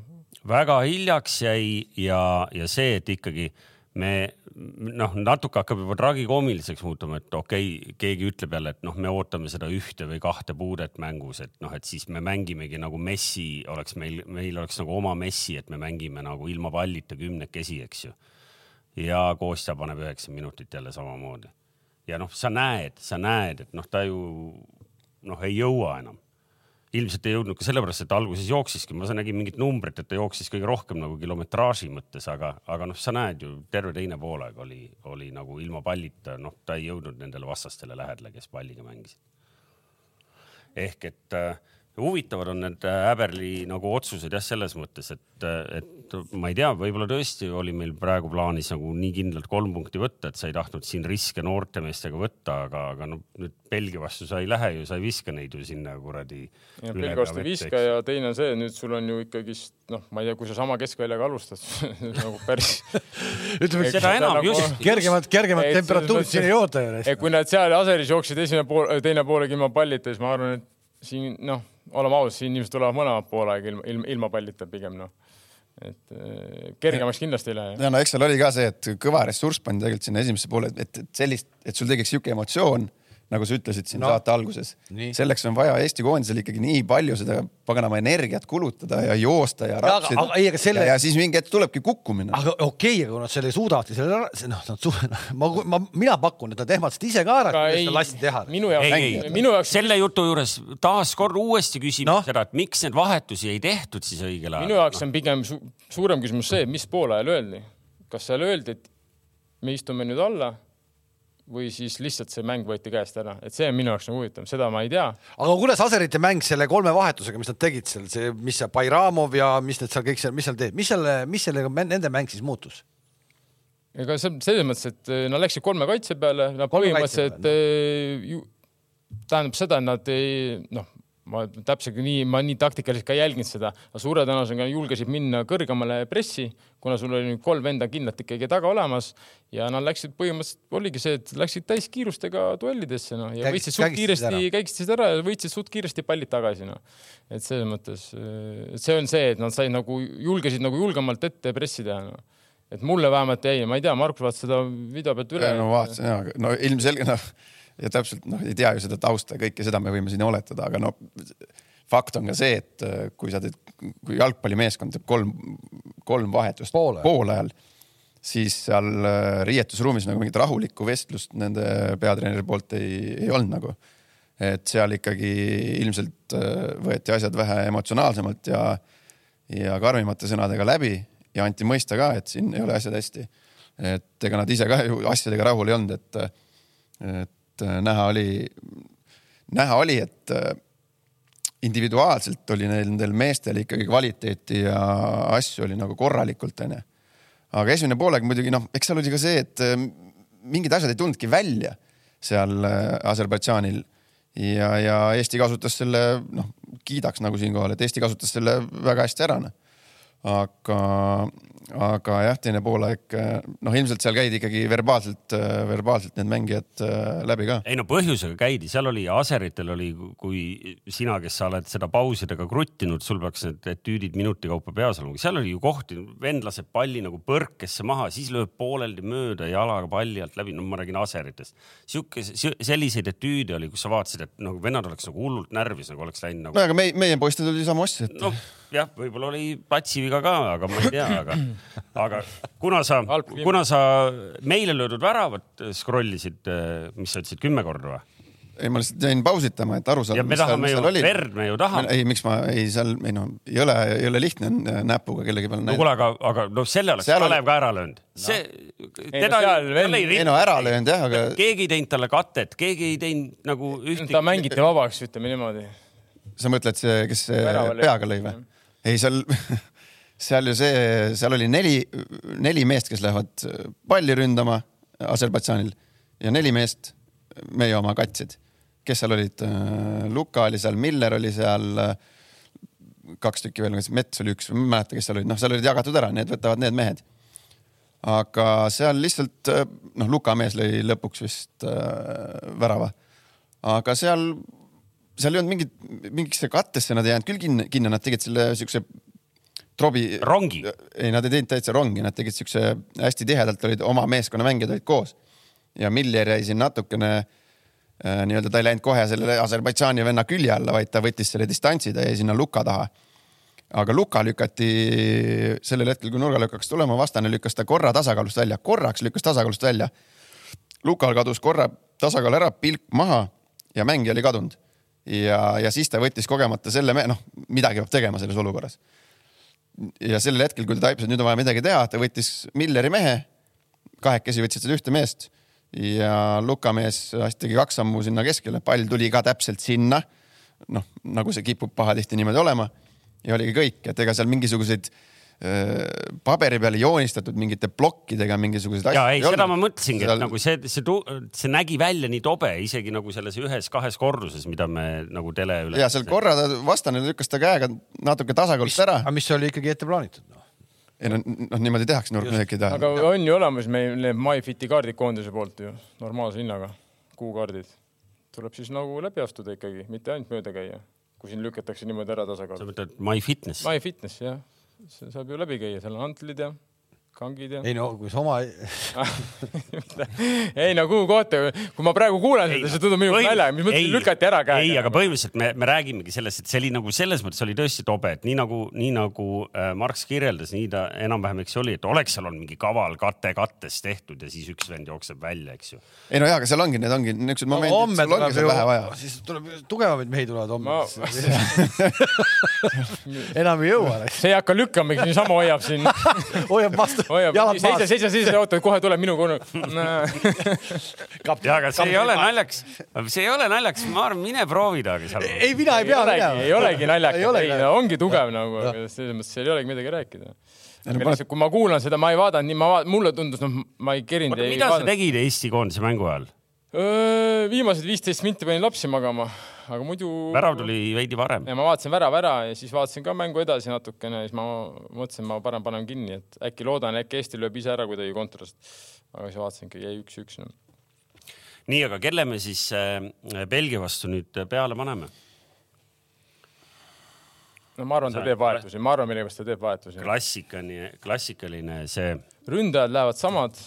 Väga hiljaks jäi ja, ja see, et ikkagi me noh, natuke hakkab juba tragikoomiliseks muutuma, et okei okay,, keegi ütleb jälle, et noh, me ootame seda ühte või kahte puudet mängus, et noh, et siis me mängimegi nagu Messi oleks meil, meil oleks nagu oma Messi, et me mängime nagu ilma pallita kümnekesi, eks ju. ja Kostja paneb üheksa minutit jälle samamoodi. ja noh, sa näed, sa näed, et noh, ta ju noh, ei jõua enam ilmselt ei jõudnud ka sellepärast, et alguses jooksiski, ma nägin mingit numbrit, et ta jooksis kõige rohkem nagu kilometraaži mõttes, aga, aga noh, sa näed ju terve teine poolaeg oli, oli nagu ilma pallita, noh, ta ei jõudnud nendele vastastele lähedale, kes palliga mängisid. ehk et äh, huvitavad on need äh, nagu otsused jah, selles mõttes, et, et ma ei tea, võib-olla tõesti oli meil praegu plaanis nagu nii kindlalt kolm punkti võtta, et sa ei tahtnud siin riske noortemeestega võtta, aga, aga no nüüd Belgia vastu sa ei lähe ju, sa ei viska neid ju sinna kuradi. Belgia vastu ei viska ja teine on see, nüüd sul on ju ikkagist noh, ma ei tea, kui sa sama keskväljaga alustad <laughs> nagu päris <laughs> ütleme, seda enam nagu... just. kergemat, kergemat temperatuuri siin ei oota ju. kui nad seal Aseris jooksid esimene pool, teine poolegi ilma pallita, siis ma arvan, et siin noh, oleme ausad, siin inimesed tulevad mõlemad poolaeg ilma, ilma, ilma pallita pigem noh et äh, kergemaks kindlasti ei lähe. ja no eks seal oli ka see, et kõva ressurss pandi tegelikult sinna esimesse poole, et, et sellist, et sul tekiks sihuke emotsioon nagu sa ütlesid siin no. saate alguses. selleks on vaja Eesti koondisel ikkagi nii palju seda paganama energiat kulutada ja joosta ja rapsida. Ja, selle... ja, ja siis mingi hetk tulebki kukkumine. aga okei okay,, aga nad selle suudavadki, selle, noh, nad, <laughs> ma, ma, mina pakun, et nad ehmatasid ise ka ära, et lasti teha. minu jaoks, minu jaoks. selle jutu juures taaskord uuesti küsime no? seda, et miks neid vahetusi ei tehtud siis õigel ajal. minu jaoks no. on pigem su suurem küsimus see, mis poole ajal öeldi. kas seal öeldi, et me istume nüüd alla või siis lihtsalt see mäng võeti käest ära, et see on minu jaoks nagu huvitav, seda ma ei tea. aga kuidas Aserite mäng selle kolme vahetusega, mis nad tegid seal, see, mis see Bairamov ja mis need seal kõik seal, mis seal teed, mis selle, mis sellega nende mäng siis muutus? ega see selles mõttes, et eh, nad läksid kolme kaitse peale, nad põhimõtteliselt eh, tähendab seda, et nad ei noh, ma täpselt nii, ma nii taktikaliselt ka jälginud seda, aga suure tõenäosusega julgesid minna kõrgemale pressi, kuna sul oli nüüd kolm venda kindlalt ikkagi taga olemas. Ja nad läksid põhimõtteliselt oligi see, et läksid täiskiirustega duellidesse noh. Ja võitsid suht kiiresti, kägistasid ära ja võitsid suht kiiresti pallid tagasi noh. et selles mõttes, et see on see, et nad said nagu julgesid nagu julgemalt ette pressi teha noh. Et mulle vähemalt jäi, ma ei tea, Markus vaatas seda video pealt üle. no vaatasin ja, no ilmselge noh ja täpselt noh, ei tea ju seda tausta, kõike seda me võime siin oletada, aga no fakt on ka see, et äh, kui sa teed, kui jalgpallimeeskond teeb kolm, kolm vahetust poole, poole ajal, siis seal äh, riietusruumis nagu mingit rahulikku vestlust nende peatreeneri poolt ei, ei olnud nagu. et seal ikkagi ilmselt äh, võeti asjad vähe emotsionaalsemalt ja, ja karmimate sõnadega läbi ja anti mõista ka, et siin ei ole asjad hästi. et ega nad ise ka ju asjadega rahul ei olnud, et, et et äh, näha oli, näha oli, et äh, individuaalselt oli nendel meestel ikkagi kvaliteeti ja asju oli nagu korralikult, onju. aga esimene poolega muidugi noh, eks seal oli ka see, et äh, mingid asjad ei tulnudki välja seal Aserbaidžaanil ja, ja Eesti kasutas selle, noh, kiidaks nagu siinkohal, et Eesti kasutas selle väga hästi ära, noh. aga aga jah, teine poolaeg, noh, ilmselt seal käidi ikkagi verbaalselt, verbaalselt need mängijad äh, läbi ka. ei no põhjusega käidi, seal oli aseritel oli, kui sina, kes sa oled seda pausidega kruttinud, sul peaks need etüüdid minuti kaupa peas olema, seal oli ju kohti, vend laseb palli nagu põrkesse maha, siis lööb pooleldi mööda jalaga palli alt läbi, no ma räägin aseritest. sihuke, selliseid etüüde oli, kus sa vaatasid, et nagu vennad oleks nagu hullult närvis, nagu oleks läinud nagu. no aga meie, meie poistel oli sama asja, et no jah, võib-olla oli platsiviga ka, aga ma ei tea, aga, <clears throat> aga kuna sa, <laughs> kuna sa meile löödud väravat scroll isid, mis sa ütlesid, kümme korda või? ei, ma lihtsalt jäin pausitama, et aru saada. ja me tahame ju verd, me ju tahame. ei, miks ma, ei seal, ei no ei ole, ei ole lihtne näpuga kellegi peale näidata. no kuule, aga, aga noh, selle oleks seal Kalev ka ära löönud. see no., teda ei, ei no ära löönud jah, aga. keegi ei teinud talle katet, keegi ei teinud nagu ühtegi. ta mängiti vabaks, ütleme niimoodi. sa mõtled see, kes peaga lõi või? ei, seal, <laughs> seal ju see, seal oli neli, neli meest, kes lähevad palli ründama Aserbaidžaanil ja neli meest meie oma katsid. kes seal olid? Luka oli seal, Miller oli seal, kaks tükki veel, Mets oli üks, ma ei mäleta, kes seal olid, noh, seal olid jagatud ära, need võtavad need mehed. aga seal lihtsalt noh, Luka mees lõi lõpuks vist äh, värava. aga seal seal ei olnud mingit, mingisse kattesse nad ei jäänud küll kinni, kinni, nad tegid selle siukse trobi. rongi? ei, nad ei teinud täitsa rongi, nad tegid siukse hästi tihedalt olid oma meeskonna mängijad olid koos. ja Miller jäi siin natukene äh, nii-öelda, ta ei läinud kohe selle Aserbaidžaani venna külje alla, vaid ta võttis selle distantsi, ta jäi sinna luka taha. aga luka lükati sellel hetkel, kui nurgalöök hakkas tulema, vastane lükkas ta korra tasakaalust välja, korraks lükkas tasakaalust välja. lukal kadus korra tasakaal ära, pilk maha ja mängija oli kadunud ja, ja siis ta võttis kogemata selle, noh, midagi peab tegema selles olukorras. Ja sellel hetkel, kui ta taipis, et nüüd on vaja midagi teha, ta võttis Milleri mehe, kahekesi võtsid seda ühte meest ja Luka mees tegi kaks sammu sinna keskele, pall tuli ka täpselt sinna. noh, nagu see kipub pahatihti niimoodi olema ja oligi kõik, et ega seal mingisuguseid paberi peale joonistatud mingite plokkidega mingisuguseid asju. ja ei, seda ma mõtlesingi et nagu see, see, see nägi välja nii tobe isegi nagu selles ühes-kahes korruses, mida me nagu tele üle. ja seal korra ta vastane lükkas ta käega natuke tasakaalust ära. aga mis oli ikkagi ette plaanitud no.? ei no, noh niimoodi tehakse nurkmeheki taha. aga on ju olemas meil need MyFiti kaardid koondise poolt ju normaalse hinnaga, kuukaardid. tuleb siis nagu läbi astuda ikkagi, mitte ainult mööda käia, kui siin lükatakse niimoodi ära tasakaalu. sa mõtled MyFitness? MyFitness jah see saab ju läbi käia, seal on antlid ja kangid ja. ei no kui sa oma <laughs> ei no kuhu kohta, kui ma praegu kuulen seda, see tundub minu nalja, mis mõttes lükati ära käega. ei, aga põhimõtteliselt me, me räägimegi sellest, et see oli nagu selles mõttes oli tõesti tobe, et nii nagu, nii nagu äh, Marx kirjeldas, nii ta enam-vähem, eks oli, et oleks seal olnud mingi kaval kate kattes tehtud ja siis üks vend jookseb välja, eks ju. ei no jaa, aga seal ongi, need ongi niisugused no, momendid, sul ongi seda vähe vaja. siis tuleb tugevamaid mehi tulevad homme ma... <laughs> enam ei jõua. see ei hakka lükkama, niisama hoiab siin <laughs> hoiab vastu hoiab Jalad, seisa, maas. seisa, seisa, oota, kohe tuleb minu kord. ja aga see ei ole naljakas, see ei ole naljakas, ma arvan, mine proovi ta, aga seal. ei, mina ei ei pea olegi, ei olegi naljakas, Ei ei, ei, no ongi tugev nagu, aga selles mõttes seal ei olegi midagi rääkida. no aga paned- lihtsalt, kui ma kuulan seda, ma ei vaadanud nii, ma vaat-, mulle tundus, noh, ma ei kerinud. mida sa tegid Eesti koondise mängu ajal? viimased viisteist minti panin lapsi magama, aga muidu. värav tuli veidi varem. ja ma vaatasin värava ära ja siis vaatasin ka mängu edasi natukene ja siis ma mõtlesin, ma parem panen kinni, et äkki loodan, äkki Eesti lööb ise ära kuidagi kontrast. aga siis vaatasingi, jäi üks-üks no.. nii, aga kelle me siis äh, Belgia vastu nüüd peale paneme? no ma arvan, ta teeb vahetusi, ma arvan, millegipärast ta teeb vahetusi. klassikaline, klassikaline see. ründajad lähevad samad.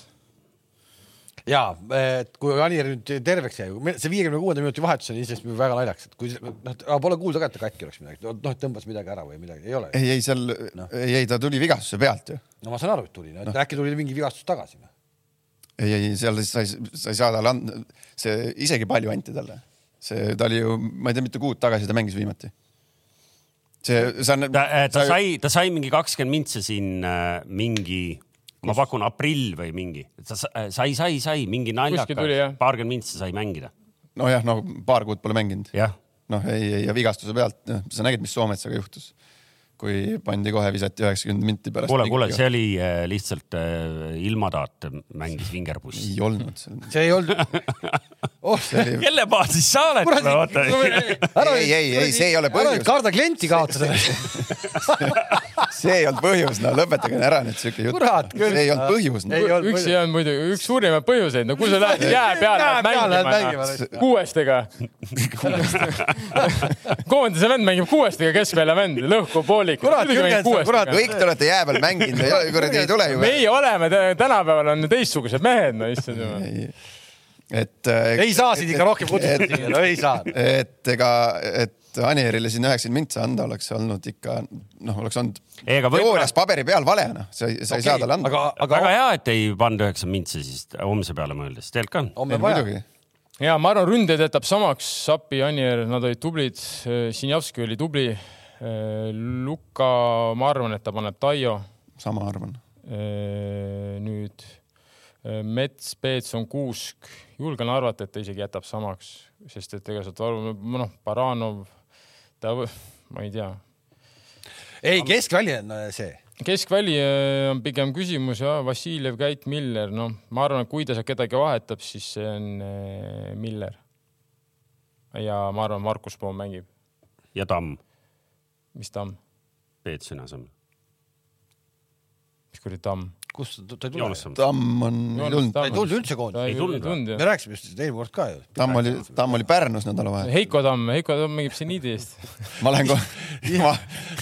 Ja et kui Anier nüüd terveks jäi, see viiekümne kuuenda minuti vahetus on iseenesest väga naljakas, et kui noh, pole kuulda ka, et ta katki oleks midagi, noh, tõmbas midagi ära või midagi, ei ole. ei, ei seal no., ei, ei ta tuli vigastuse pealt ju. no ma saan aru, et tuli no., et äkki tuli mingi vigastus tagasi. noh. ei, ei seal sa ei, sa ei saa talle anda, see isegi palju anti talle. see, ta oli ju, ma ei tea, mitu kuud tagasi ta mängis viimati. see, see on. ta, äh, ta sai, ta sai mingi kakskümmend mintse siin äh, mingi, ma pakun aprill või mingi, äh, sai, sai, sai mingi naljakas, paarkümmend mintse sai mängida. nojah, no paar kuud pole mänginud. jah, noh, ei, ei ja vigastuse pealt, sa nägid, mis Soometsaga juhtus. Kui pandi kohe, visati üheksakümmend minti pärast. kuule, kuule, see oli äh, lihtsalt äh, ilmataat mängis vingerpussi. ei olnud see ei olnud <laughs> oh,. kelle baasis sa oled? ei, ei, ei, see ei ole põhjus, karda klienti kaotada. see ei olnud põhjus, no lõpetage ära nüüd siuke jutt. Kurat küll. see ei olnud põhjus no. Ei. olnud üks põhjus. ei olnud muidugi, üks suurimaid põhjuseid, no kui sa lähed jää peale mängima kuuestega. <laughs> koondise vend mängib kuuestega keskvälja vend, lõhkub pooliku. Kurat, Jürgen, sa- kurat, kõik te olete jää peal mänginud, kuradi ei tule ju. meie oleme, tänapäeval on teistsugused mehed, no issand jumal. et. äh, ei saa sind ikka rohkem kutsuda no ei saa. et ega, et Anierile siin üheksakümmend mintsa anda oleks olnud ikka noh, oleks olnud Ei, teoorias paberi peal vale noh, sa ei, sa ei saa talle anda. aga, väga aga hea, et ei pannud üheksa mintse siis homse peale mõeldes, tegelikult ka. homme muidugi, ja ma arvan, ründajaid jätab samaks, Sappi, Anier, nad olid tublid, Sinjavski oli tubli. Luka, ma arvan, et ta paneb Taio. sama arvan. nüüd eh, Mets, Peetson, Kuusk, julgen arvata, et ta isegi jätab samaks, sest et ega sealt varu- noh, Baranov, ta, ma ei tea, ei, keskväli on äh, see. keskväli on pigem küsimus ja Vassiljev, Käit, Miller, noh, ma arvan, et kui ta sealt kedagi vahetab, siis see on Miller. ja ma arvan, Markus Poom mängib, ja Tamm mis Tamm, Peetsoni asemel. mis kuradi Tamm? kus ta ta ei tule? Joonas Tamm. On ei tulnud, ta ei tulnud üldse koondise. Ei tulnud me rääkisime just eelmine kord ka ju. Tamm oli, Tamm oli Pärnus nädalavahetusel. Heiko Tamm, Heiko Tamm mängib seniidi eest. ma lähen kohe, ma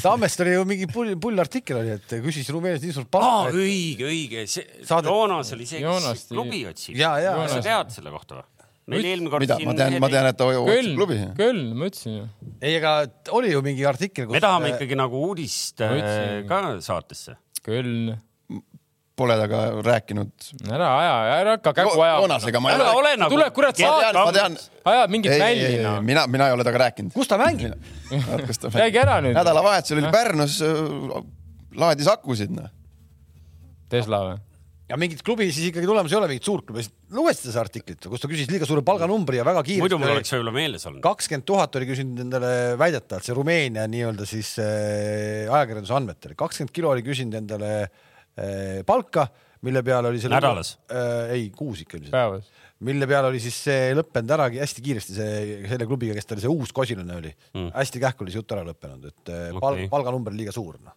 Tammest oli ju mingi pull, pull artikkel oli, et küsis Rumeenias nii suurt palka. õige, õige, see Saadet- Joonas oli see, kes klubi otsib. ja, ja, Joonas- sa tead selle kohta või? Meil eelmine kord mida, ma tean, ma tean, et ta otsib klubi., Köln, ma ütlesin ju. ei, ega oli ju mingi artikkel, me tahame ikkagi nagu uudist äh, ka saatesse. Köln, Pole temaga rääkinud. ära aja, ära hakka kägu ajama. Ära ole nagu. tuleb kurat saata, ajad mingit ei, noh. mina, mina ei ole temaga rääkinud. kus ta mängib? <laughs> räägi ära nüüd. nädalavahetusel oli Pärnus, laadis akusid noh. Tesla või? Ja mingit klubi siis ikkagi tulemas ei ole, mingit suurt klubi. lugesid seda artiklit, kus ta küsis liiga suure palganumbri ja väga muidu mul kiiresti oleks. võib-olla meeles olnud. kakskümmend tuhat oli küsinud endale väidetavalt see Rumeenia nii-öelda siis äh, ajakirjanduse andmetel, kakskümmend kilo oli küsinud endale äh, palka, mille peale oli selle Nädalas? äh,? ei, kuus ikka ilmselt. päevas. mille peale oli siis see lõppenud ära hästi kiiresti see selle klubiga, kes ta oli, see uus kosilane oli mm., hästi kähku oli see jutt ära lõppenud, et okay. pal, palganumber liiga suur noh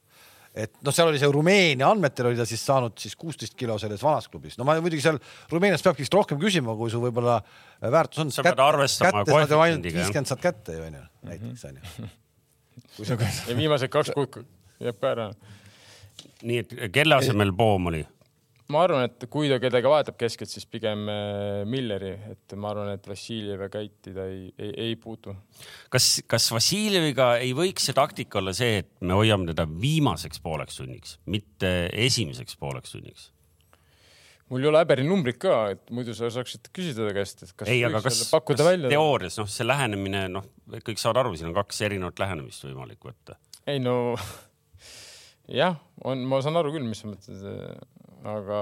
et noh, seal oli see Rumeenia andmetel oli ta siis saanud siis kuusteist kilo selles vanas klubis, no ma muidugi seal Rumeenias peabki vist rohkem küsima, kui su võib-olla väärtus on. Sa pead arvestama koefitsiendiga, viiskümmend saad kätte ju onju, näiteks onju. <laughs> ja viimased kaks kuud jääb ka ära. nii et kelle asemel Poom oli? Ma arvan, et kui ta kedagi vahetab keskelt, siis pigem äh, Milleri, et ma arvan, et Vassiljev ja Käiti ta ei, ei, ei puutu. kas, kas Vassiljeviga ei võiks see taktika olla see, et me hoiame teda viimaseks pooleks tunniks, mitte esimeseks pooleks tunniks? mul ei ole häberi numbrit ka, et muidu sa saaksid küsida ta käest, et kas ei, aga kas, kas välja. teoorias noh, see lähenemine noh, kõik saavad aru, siin on kaks erinevat lähenemist võimalik võtta. ei no jah, on, ma saan aru küll, mis sa mõtled. Aga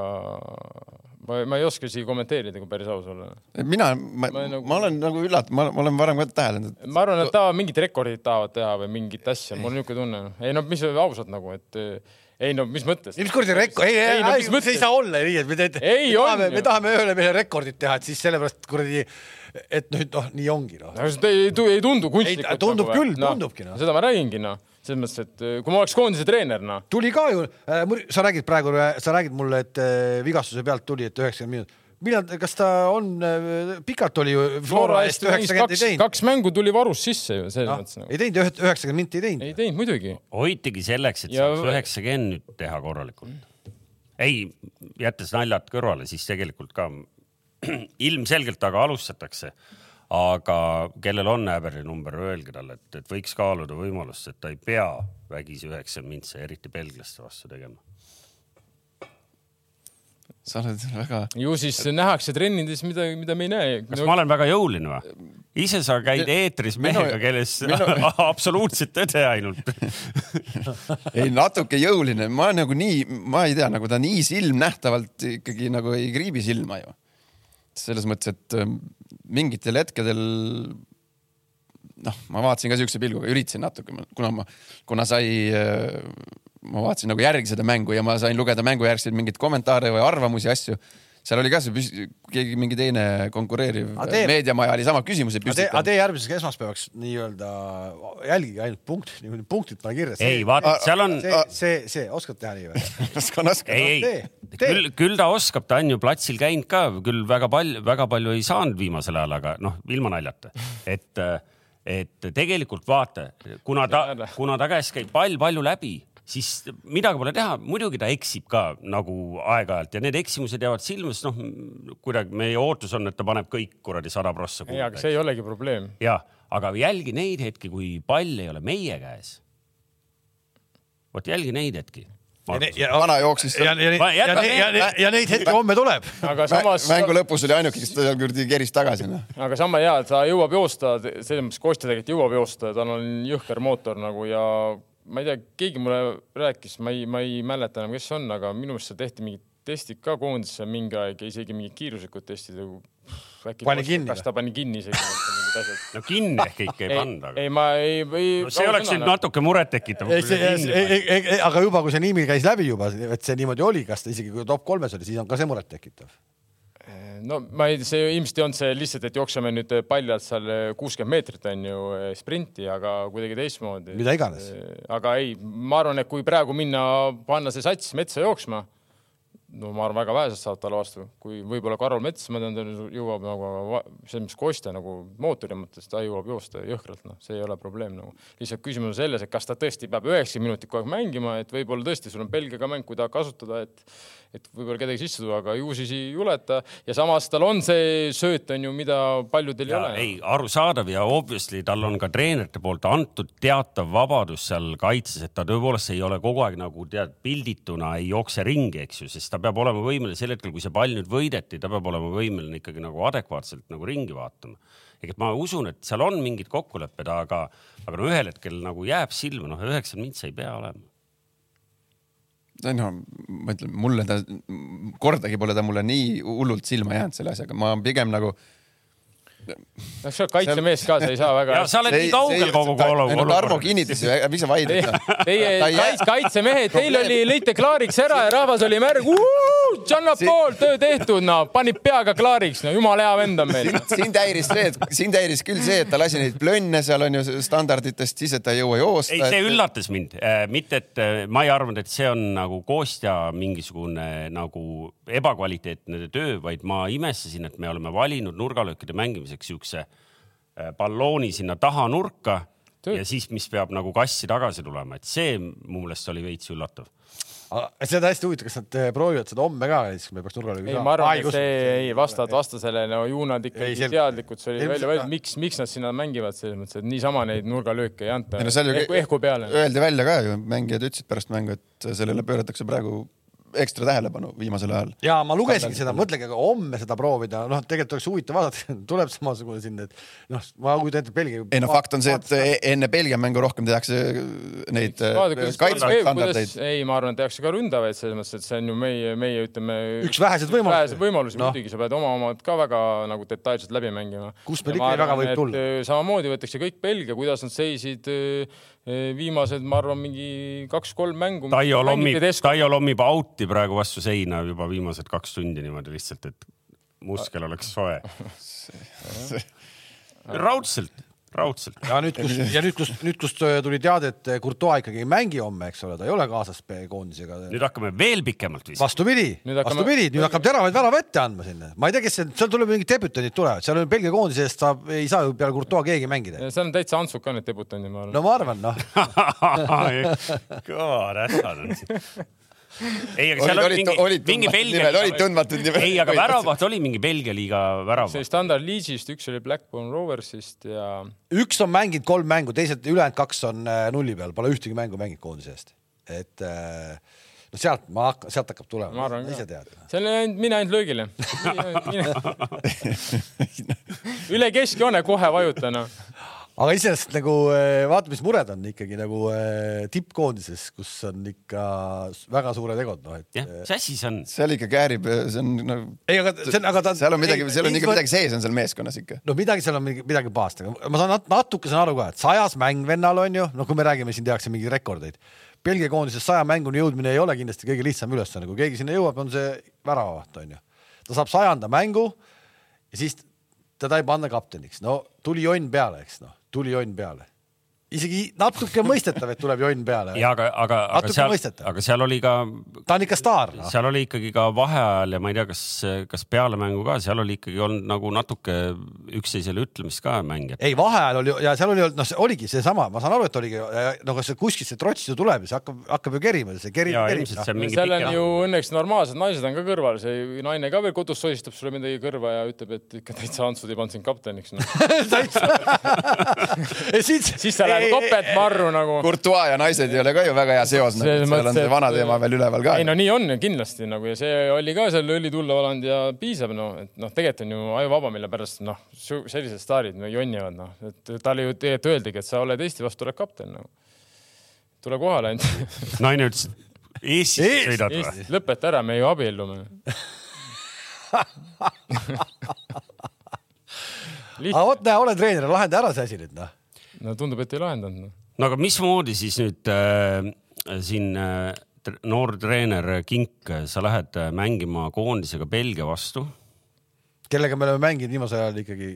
ma, ma ei oska isegi kommenteerida, kui päris aus olla. mina, ma, ma, nagu... ma olen nagu üllatunud, ma, ma olen varem ka täheldanud et.... ma arvan, et tahavad mingit rekordit tahavad teha või mingit asja, mul on niisugune tunne. ei no mis ausalt nagu, et ei no mis mõttes? mis kuradi rekord, ei, ei, ei, no, ei saa olla nii, et me teete, me tahame, me tahame ühele mehele rekordit teha, et siis sellepärast kuradi, et nüüd noh, nii ongi noh. ei, ei tundu kunstlikult. tundub nagu, küll no,, tundubki noh. seda ma räägingi noh selles mõttes, et äh, kui ma oleks koondise treener, noh. tuli ka ju äh,, sa räägid praegu, sa räägid mulle, et äh, vigastuse pealt tuli, et üheksakümmend minutit millal, kas ta on, äh, pikalt oli ju Flora eest üheksakümmend ei teinud? kaks mängu tuli varus sisse ju selles no, mõttes nagu.. ei teinud, üheksakümmend minti ei teinud. ei teinud muidugi. hoitigi selleks, et ja... saaks üheksakümmend nüüd teha korralikult. ei, jättes naljad kõrvale, siis tegelikult ka <clears throat> ilmselgelt aga alustatakse aga kellel on Äberi number, öelge talle, et, et võiks kaaluda võimalust, et ta ei pea vägisi üheksakümmend mintse, eriti belglaste vastu tegema. sa oled väga. ju siis nähakse trennides midagi, mida me ei näe. kas no... ma olen väga jõuline või? ise sa käid eetris mehega, kelles minu... <laughs> absoluutset tõde ainult <laughs> ei, natuke jõuline, ma nagu nii, ma ei tea, nagu ta nii silmnähtavalt ikkagi nagu ei kriibi silma ju selles mõttes, et mingitel hetkedel noh, ma vaatasin ka siukse pilguga, üritasin natuke, kuna ma, kuna sai, äh, ma vaatasin nagu järgi seda mängu ja ma sain lugeda mängujärgseid mingeid kommentaare või arvamusi, asju seal oli ka see keegi mingi teine konkureeriv tee, meediamaja oli sama küsimuse püstitanud. aga tee järgmiseks esmaspäevaks nii-öelda jälgige ainult punkt, punktid pane kirja. ei vaata, seal on. see, see, see, oskad teha nii või? <laughs> oskan, oskan. ei, ei, küll, küll ta oskab, ta on ju platsil käinud ka, küll väga palju, väga palju ei saanud viimasel ajal, aga noh, ilma naljata, et, et tegelikult vaata, kuna ta, kuna ta käest käib pall palju läbi siis midagi pole teha, muidugi ta eksib ka nagu aeg-ajalt ja need eksimused jäävad silma, sest noh, kuidagi meie ootus on, et ta paneb kõik kuradi sada prossa. ei, aga see ei olegi probleem. ja, aga jälgi neid hetki, kui pall ei ole meie käes. vot jälgi neid hetki ja vana jooksis. ja, ja, ja, ja, ja, ja neid hetki homme tuleb. aga samas. mängu lõpus oli ainuke, kes ta seal kuradi keris tagasi. Noh. aga sama hea, ta jõuab joosta, selles mõttes Kostja tegelikult jõuab joosta, tal on jõhker mootor nagu ja ma ei tea, keegi mulle rääkis, ma ei, ma ei mäleta enam, kes on, aga minu meelest seal tehti mingid testid ka koondisse mingi aeg ja isegi mingid kiiruslikud testid nagu. pani kinni? kas ta pani kinni isegi mingid asjad? no kinni ehk ikka ei panda. ei, ma ei, ei no,. see oleks nüüd natuke murettekitav. aga juba, kui see nimi käis läbi juba, et see niimoodi oli, kas ta isegi kui top kolmes oli, siis on ka see murettekitav no ma ei, see ilmselt ei olnud see lihtsalt, et jookseme nüüd paljalt seal kuuskümmend meetrit on ju sprinti, aga kuidagi teistmoodi. mida iganes. Eh, aga ei, ma arvan, et kui praegu minna, panna see sats metsa jooksma no ma arvan, väga vähesed saavad talle vastu, kui võib-olla Karol Mets, ma tean, ta jõuab nagu selles mõttes Kostja nagu mootori mõttes, ta jõuab joosta jõhkralt, noh, see ei ole probleem nagu. lihtsalt küsimus on selles, et kas ta tõesti peab üheksakümmend minutit kogu aeg mängima, et võib-olla tõesti sul on Belgiaga mäng, kui tahad kasutada, et et võib-olla kedagi sisse tuua, aga ju siis ei juleta. Ja samas tal on see sööt on ju, mida paljudel ei ole. ei, arusaadav ja obviously tal on ka treenerite poolt antud teatav vabadus seal kaitses, et ta tõepoolest ei ole kogu aeg nagu tead pildituna ei jookse ringi, eks ju, sest ta peab olema võimeline sel hetkel, kui see pall nüüd võideti, ta peab olema võimeline ikkagi nagu adekvaatselt nagu ringi vaatama. Ehk et ma usun, et seal on mingid kokkulepped, aga, aga no ühel hetkel nagu jääb silma, noh, üheksakümmend mintsi ei pea olema no ma ütlen, mulle ta, kordagi pole ta mulle nii hullult silma jäänud selle asjaga, ma pigem nagu no sa oled kaitsemees ka, sa ei saa väga. <laughs> sa oled nii kaugel kogu olukorras. Tarmo kinnitas ju, miks sa vaidled? Teie kaits, kaitsemehed, teil oli, lõite klaariks ära ja rahvas oli märg. John Paul, töö tehtud, no panid peaga klaariks, no jumala hea vend on meil. sind häiris see, et sind häiris küll see, et ta lasi neid plönne seal on ju standarditest, siis et ta ei jõua joosta. ei, see üllatas mind, äh, mitte et äh, ma ei arvanud, et see on nagu Kostja mingisugune nagu ebakvaliteetne töö, vaid ma imestasin, et me oleme valinud nurgalöökide mängimiseks näiteks siukse äh, ballooni sinna taha nurka Töö. ja siis, mis peab nagu kassi tagasi tulema, et see mu meelest oli veits üllatav see on hästi huvitav, kas nad äh, proovivad seda homme ka, siis me peaks saama? ei, ma arvan, et see ei vastavad vastasele, no ju nad ikkagi teadlikud, see oli välja öeldud, miks, miks nad sinna mängivad, selles mõttes, et niisama neid nurgalööke ei anta no, ehku, ehku peale. Öeldi välja ka ju, mängijad ütlesid pärast mängu, et sellele pööratakse praegu ekstra tähelepanu viimasel ajal. ja ma lugesingi seda, mõtlegi, aga homme seda proovida, noh, tegelikult oleks huvitav vaadata, <laughs> tuleb samasugune siin, et noh, ma kujutan ette Belgia. ei no fakt on see, et enne Belgia mängu rohkem tehakse neid kaitsestandardeid. ei, ma arvan, tehakse ka ründavaid selles mõttes, et see on ju meie, meie ütleme. üks väheseid võimalusi. väheseid võimalusi no., muidugi sa pead oma omad ka väga nagu detailselt läbi mängima. kus meil ikkagi väga võib tulla. samamoodi võetakse kõik Belgia, kuidas nad seisid viimased, ma arvan, mingi kaks-kolm mängu. Taio lommib, Taio lommib out'i praegu vastu seina juba viimased kaks tundi niimoodi lihtsalt, et muskel oleks soe <laughs> raudselt raudselt. ja nüüd, kus ja nüüd, kus nüüd, kust äh, tuli teade, et äh, Courtois ikkagi ei mängi homme, eks ole, ta ei ole kaasas koondisega. nüüd hakkame veel pikemalt vist. vastupidi, vastupidi, nüüd hakkab teravaid värava ette andma sinna. ma ei tea, kes see, seal tuleb mingid debütandid tulevad, seal on Belgia koondise eest saab, ei saa ju peale Courtois keegi mängida. seal on täitsa Antsuk ka need debütandid, ma arvan. no ma arvan, noh kõva rätsad on siin ei, aga seal olid, oli mingi, mingi Belgia. olid tundmatud nimed. ei, aga väravaht oli mingi Belgia liiga värav. see Standard Liigist, üks oli Blackburn Roversist ja. üks on mänginud kolm mängu, teised ülejäänud kaks on äh, nulli peal, pole ühtegi mängu mänginud koondise eest, et äh, no sealt ma hakkan, sealt hakkab tulema, ise tead. seal ei ainult, mine ainult löögile <laughs> üle keskjoone kohe vajuta noh aga iseenesest nagu eh, vaata, mis mured on ikkagi nagu eh, tippkoondises, kus on ikka väga suured egod, noh et. jah, mis asi see on? seal ikka käärib, see on nagu. ei, aga see on, aga ta. seal on midagi, seal on ikka midagi sees on seal meeskonnas ikka. no midagi seal on midagi pahast, aga ma saan natuke saan aru ka, et sajas mäng vennal on ju, noh, kui me räägime, siin tehakse mingeid rekordeid. Belgia koondises saja mänguni jõudmine ei ole kindlasti kõige lihtsam ülesanne, kui keegi sinna jõuab, on see väravavaht on ju. ta saab sajanda mängu ja siis teda ei panna kapteniks, no tuli jonn peale, eks noh tuli jonn peale isegi natuke mõistetav, et tuleb jonn peale. ja aga, aga, aga seal, aga seal oli ka. ta on ikka staar no.. seal oli ikkagi ka vaheajal ja ma ei tea, kas, kas peale mängu ka, seal oli ikkagi olnud nagu natuke üksteisele ütlemist ka mängijad. ei, vaheajal oli ja seal oli olnud, noh, see oligi seesama, ma saan aru, et oligi, no kas see kuskilt see trots ju tuleb ja see hakkab, hakkab ju kerima, see kerib, kerib. No. seal on ju õnneks normaalsed naised on ka kõrval, see naine ka veel kodus sosistab sulle midagi kõrva ja ütleb, et ikka täitsa Antsud ei pannud sind kapteniks no. <laughs> täitsa <laughs> siis, siis sa lähed nagu topeltmarru nagu. Courtois ja naised ei ole ka ju väga hea seos, nagu, seal on see vana teema veel üleval ka. ei no nii on kindlasti nagu ja see oli ka seal õli tulla valanud ja piisab noh, et noh, tegelikult on ju ajuvaba, mille pärast noh, sellised staarid no, jonnivad noh, et talle ju tegelikult öeldigi, et sa oled Eesti vastu, oled kapten nagu. tule kohale ainult. <laughs> naine ütles, Eestis sõidad või? lõpeta ära, me ju abiellume <laughs> aga vot näe, ole treener, lahenda ära see asi nüüd noh no tundub, et ei lahendanud. no aga mismoodi siis nüüd äh, siin äh, noor treener Kink, sa lähed äh, mängima koondisega Belgia vastu? kellega me oleme mänginud viimasel ajal ikkagi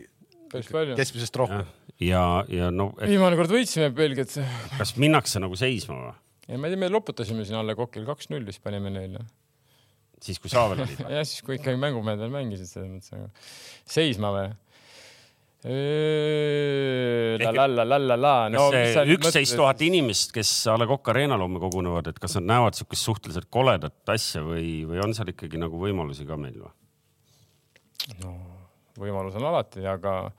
keskmisest rohkem. ja, ja no et.... viimane kord võitsime Belgiat. kas minnakse nagu seisma või? ei, ma ei tea, me loputasime siin alla kokil kaks-null, siis panime neile. siis, kui sa veel olid <laughs> jah, siis kui ikkagi mängumehed veel mängisid selles mõttes, aga seisma või? la la la la la la. No, üksteist tuhat inimest, kes A Le Coq Arena'l homme kogunevad, et kas nad näevad niisugust suhteliselt koledat asja või, või on seal ikkagi nagu võimalusi ka meil või? no võimalus on alati, aga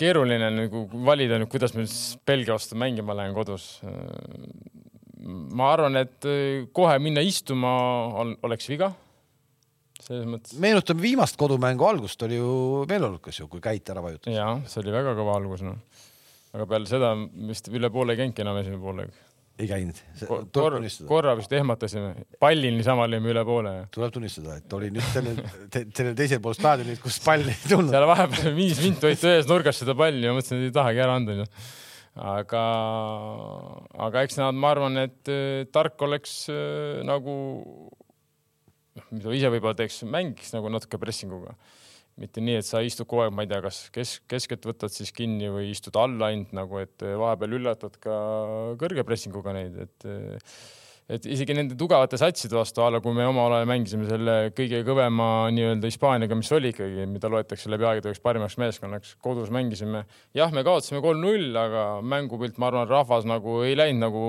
keeruline nagu valida nüüd, kuidas ma Belgia vastu mängima lähen kodus. ma arvan, et kohe minna istuma oleks viga selles mõttes. meenutame viimast kodumängu algust oli ju meeleolukas ju, kui käit ära vajutas. ja see oli väga kõva algus noh. aga peale seda vist üle poole ei käinudki enam esimene poolek. ei käinud Kor. Korra, korra vist ehmatasime, pallil niisama olime üle poole. tuleb tunnistada, et oli nüüd sellel te,, sellel teisel pool staadionit, kus pall ei tulnud. seal vahepeal <laughs> viis minti hoiti ühes nurgas seda palli ja mõtlesin, et ei tahagi ära anda aga, aga eks nad, ma arvan, et äh, tark oleks äh, nagu noh, mida ise võib-olla teeks, mängiks nagu natuke pressinguga. mitte nii, et sa istud kogu aeg, ma ei tea, kas kes, keskelt võtad siis kinni või istud alla ainult nagu, et vahepeal üllatad ka kõrge pressinguga neid, et et isegi nende tugevate satside vastu, a la kui me omal ajal mängisime selle kõige kõvema nii-öelda Hispaaniaga, mis oli ikkagi, mida loetakse läbi aegade üheks parimaks meeskonnaks, kodus mängisime. jah, me kaotasime kolm-null, aga mängupilt, ma arvan, rahvas nagu ei läinud nagu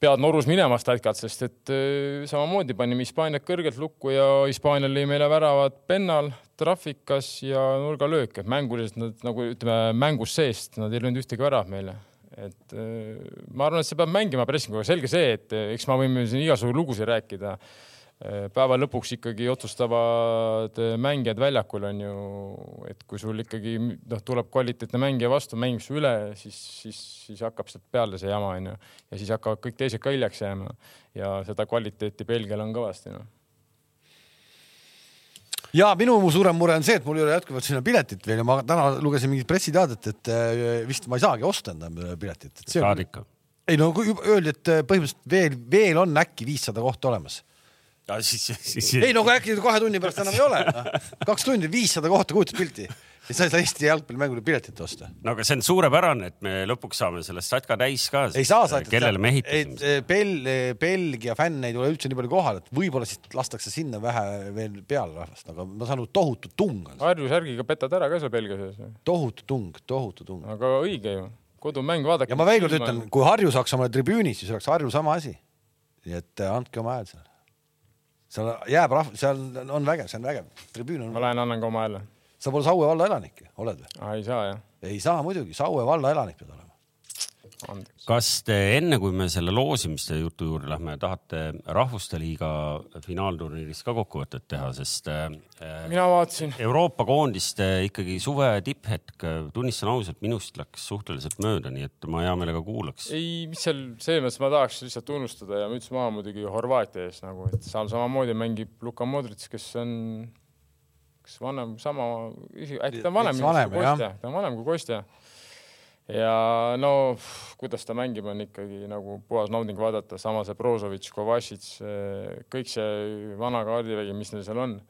pead norus minema statkalt, sest et äh, samamoodi panime Hispaaniat kõrgelt lukku ja Hispaania lõi meile väravad pennal, trahvikas ja nurgalöök, et mänguliselt nad nagu ütleme, mängust seest nad ei löönud ühtegi väravat meile. et ma arvan, et sa pead mängima pressinguga, selge see, et eks me võime siin igasugu lugusid rääkida päeva lõpuks ikkagi otsustavad mängijad väljakul on ju, et kui sul ikkagi noh, tuleb kvaliteetne mängija vastu, mängib su üle, siis, siis, siis hakkab sealt peale see jama on ju ja siis hakkavad kõik teised ka hiljaks jääma ja seda kvaliteeti Belgial on kõvasti noh ja minu suurem mure on see, et mul ei ole jätkuvalt sinna piletit veel ja ma täna lugesin mingit pressiteadet, et äh, vist ma ei saagi osta endale piletit. saad ikka. ei no öeldi, et äh, põhimõtteliselt veel, veel on äkki viissada kohta olemas siis, siis. ei no aga äkki kahe tunni pärast enam ei ole kaks tundi, viissada kohta, kujutad pilti ja sa ei saa Eesti jalgpallimängule piletit osta. no aga see on suurepärane, et me lõpuks saame sellest satka täis ka. ei saa saata. kellele me ehitasime. Bel-, Belgia fänne ei tule üldse nii palju kohale, et võib-olla siis lastakse sinna vähe veel peale rahvast, aga ma saan aru, tohutu tung on. Harju särgiga petad ära ka seal Belgia sees. tohutu tung, tohutu tung. aga õige ju, kodumäng vaadake. ja ma veel kord ütlen, kui Harju saaks omale tribüüni, siis oleks Harju sama asi. nii et andke oma hääl seal seal jääb rahv-, seal on vägev, see on vägev, tribüün on. ma lähen annan ka oma hääle. sa pole Saue valla elanik, oled või? ei saa jah. ei saa muidugi, Saue valla elanik pead olema kas te enne, kui me selle loosimiste jutu juurde lähme, tahate Rahvuste Liiga finaalturniirist ka kokkuvõtet teha, sest äh, mina vaatasin. Euroopa koondiste ikkagi suve tipphetk, tunnistan ausalt, minust läks suhteliselt mööda, nii et ma hea meelega kuulaks. ei, mis seal selles mõttes ma tahaks lihtsalt tunnustada ja müts maha muidugi Horvaatia ees nagu, et seal samamoodi mängib Luka Modric, kes on kas vanem, sama, äkki ta on vanem, vanem kui Kostja, ta on vanem kui Kostja ja no kuidas ta mängib, on ikkagi nagu puhas nauding vaadata, sama see Brozovic, Kovacic, kõik see vana kaardivägi, mis neil seal on.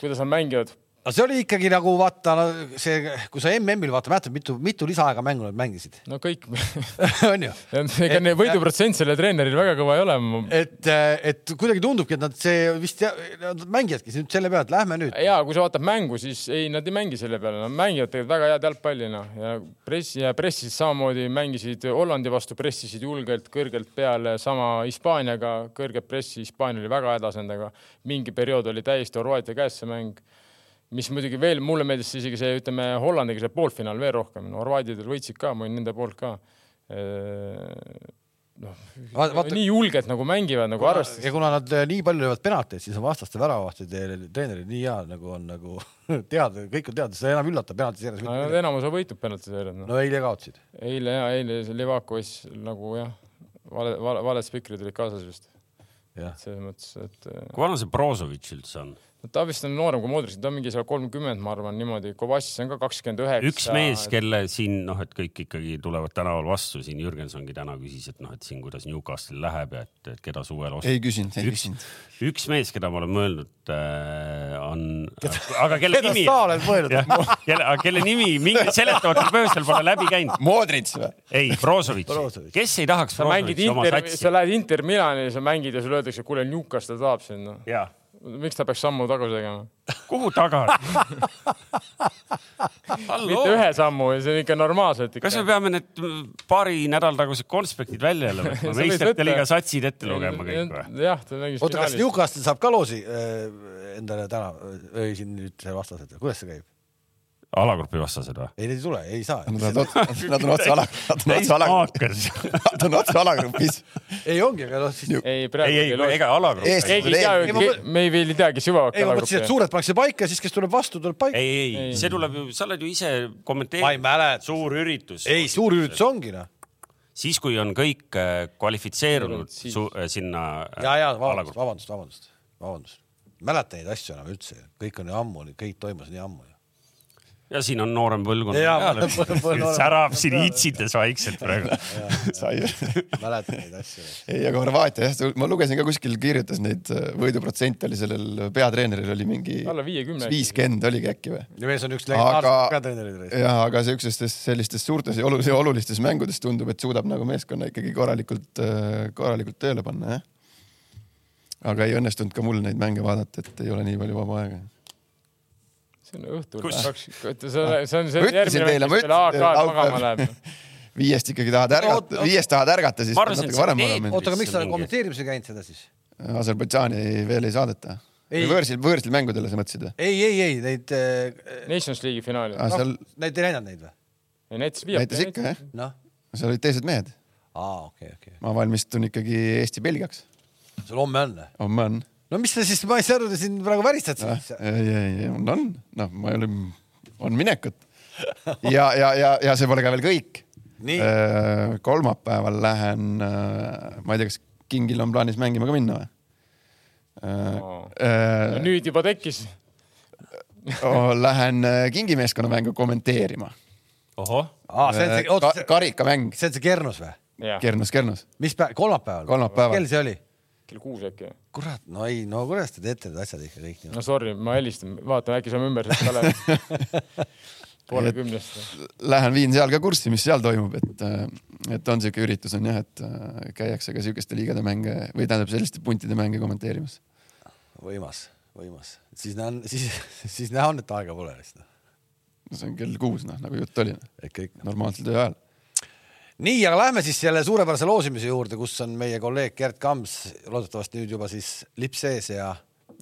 kuidas nad mängivad, no see oli ikkagi nagu vaata see, kui sa MM-il vaata, mäletad, mitu, mitu lisaaega mängu nad mängisid? no kõik <laughs> on ju? ega neil võiduprotsent sellel treeneril väga kõva ei ole. et, et kuidagi tundubki, et nad see vist, nad mängivadki nüüd selle peale, et lähme nüüd. ja kui sa vaatad mängu, siis ei, nad ei mängi selle peale, nad mängivad tegelikult väga head jalgpalli, noh ja pressi ja pressis samamoodi mängisid Hollandi vastu, pressisid julgelt kõrgelt peale, sama Hispaaniaga, kõrget pressi, Hispaania oli väga hädas nendega. mingi periood oli täiesti Horvaatia käes see mäng mis muidugi veel mulle meeldis isegi see, ütleme Hollandiga see poolfinaal veel rohkem, no horvaadidel võitsid ka, ma olin nende poolt ka. noh, nii julgelt nagu mängivad nagu arvestades. ja kuna nad äh, nii palju löövad penalteid, siis on vastaste väravavahtide treenerid nii head nagu on nagu <laughs> teada, kõik on teada, seda enam üllatab penalti seeres no,. enamus on võitnud penalti seeres no.. no eile kaotsid. eile ja eile see Levakovs nagu jah, vale, vale, valed spikrid olid kaasas vist. selles mõttes, et. kui vana see Brozovic üldse on? Ta vist on noorem kui Modric, ta on mingi seal kolmkümmend, ma arvan niimoodi, Kovassis on ka kakskümmend üheksa. üks mees, kelle siin noh, et kõik ikkagi tulevad tänaval vastu, siin Jürgensongi täna küsis, et noh, et siin kuidas Newcastle läheb ja et, et keda suvel ostab. ei küsinud, ei küsinud. üks mees, keda ma olen mõelnud äh,, on, aga kelle keda nimi. keda sa oled mõelnud? kelle, kelle nimi mingi seletavatel põhjustel pole läbi käinud. Modric või? ei, Brozovic. kes ei tahaks Brozovic'i oma satsi? sa lähed Inter Milani, sa mängid ja sulle öeldakse, kuule, Newcastle tahab sind no.. jaa miks ta peaks sammu tagasi tegema? kuhu tagasi <laughs> mitte ühe sammu, see on ikka normaalselt ikka. kas me peame need paari nädala tagused konspektid välja jälle võtma, <laughs> meistrite liiga satsid ette lugema kõik või? jah, ta mängis. oota, kas Newcastle saab ka loosi äh, endale täna või siin nüüd vastased, kuidas see käib? Alagrupi vastased või? ei, neid ei tule, ei saa. Nad on otse, nad on otse ala, nad on otse alagrupis. Nad on otse alagrupis. ei ongi, aga noh siis. ei, praegu ei, ei, ega alagrupp. keegi ei tea, me ei veel ei tea, kes jõuavad. ei, ma mõtlesin, et suured pannakse paika, siis kes tuleb vastu, tuleb paika. ei, ei, see tuleb ju, sa oled ju ise kommenteerinud. ma ei mäleta. suur üritus. ei, suur üritus ongi noh siis, kui on kõik äh, kvalifitseerunud siis... Äh, sinna. Äh, ja, ja vabandust, vabandust, vabandust, vabandust. mäleta neid asju enam üldse, kõik on ju ammu, kõik toimus nii ammu ja siin on noorem põlvkond peal, särab siin iitsides vaikselt praegu. sai mäletan neid asju. ei, aga Horvaatia jah, ma lugesin ka kuskil kirjutas neid äh, võiduprotsent oli sellel peatreeneril oli mingi. alla viiekümne. viiskümmend oligi äkki või? ja mees on üks legendaarne peatreenerid. jah, aga siukestes sellistes suurtes ja olulistes, olulistes mängudes tundub, et suudab nagu meeskonna ikkagi korralikult, äh, korralikult tööle panna jah. aga ei õnnestunud ka mul neid mänge vaadata, et ei ole nii palju vaba aega õhtul kaks, see on, see on see järgmine mäng, mis peale AK-d magama läheb. <laughs> viiest ikkagi tahad ärgata, viiest tahad ärgata, siis pead natuke varem minema. oota, aga miks sa kommenteerimisega käinud seda siis? Aserbaidžaani veel ei saadeta. või võõrsil, võõrsil mängudele sa mõtlesid või? ei, ei, ei neid äh,. Nations League'i finaali ah,. Seal... Need ei näidanud neid või? näitas viielt. näitas ikka jah. noh seal olid teised mehed. aa, okei okay,, okei okay.. ma valmistun ikkagi Eesti-Belgiaks. sul homme on? homme on. No mis sa siis, ma ei saa aru, siin praegu väristad siis. ei, ei, ei, on, on, noh, ma ei ole, on minekut. ja, ja, ja, ja see pole ka veel kõik. Äh, kolmapäeval lähen, äh, ma ei tea, kas Kingil on plaanis mängima ka minna või? No, äh, nüüd juba tekkis <laughs> Lähen Kingi meeskonnamängu kommenteerima. ohoh ah,. see on see Ka, karikamäng. see on see Kernus või? Kernus, Kernus. mis päev, kolmapäeval? kolmapäeval. kell see oli? Kell kuus äkki. kurat, no ei, no kuidas te teete need asjad ikka kõik nii? no sorry, ma helistan, vaatan, äkki saame ümber sealt Kalev <laughs> poole kümnest. Lähen viin seal ka kurssi, mis seal toimub, et, et on siuke üritus on jah, et äh, käiakse ka siukeste liigade mänge või tähendab selliste puntide mänge kommenteerimas. võimas, võimas, siis näen, siis, siis näha on, et aega pole vist. no see on kell kuus, noh nagu jutt oli. ikka, ikka. normaalsel töö ajal nii, aga lähme siis selle suurepärase loosimise juurde, kus on meie kolleeg Gerd Kams, loodetavasti nüüd juba siis lips sees ja.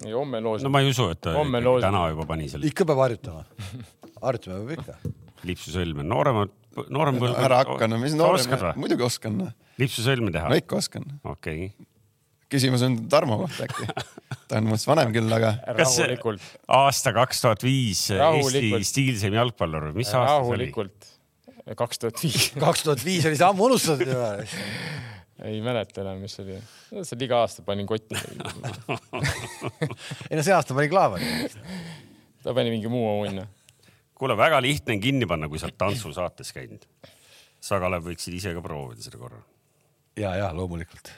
ei, homme loosime. no ma ei usu, et ta täna juba pani selle. ikka peab harjutama harjutame peab ikka. lipsusõlme, nooremad, noorem põlv. ära hakka, no mis noorem, muidugi oskan. Noh. lipsusõlme teha? no ikka oskan. okei okay. küsimus on Tarmo kohta äkki. <laughs> ta on minust vanem küll, aga. kas aasta kaks tuhat viis Eesti stiilseim jalgpallur, mis aasta see oli? rahulikult, kaks tuhat viis. <laughs> kaks tuhat viis oli see ammu unustatud juba ei mäleta enam, mis oli. see oli iga aasta panin kotti ei no see aasta pani Klaavari. ta pani mingi muu auhinna kuule, väga lihtne on kinni panna, kui sa oled tantsusaates käinud. sa, Kalev, võiksid ise ka proovida selle korra. ja, ja loomulikult.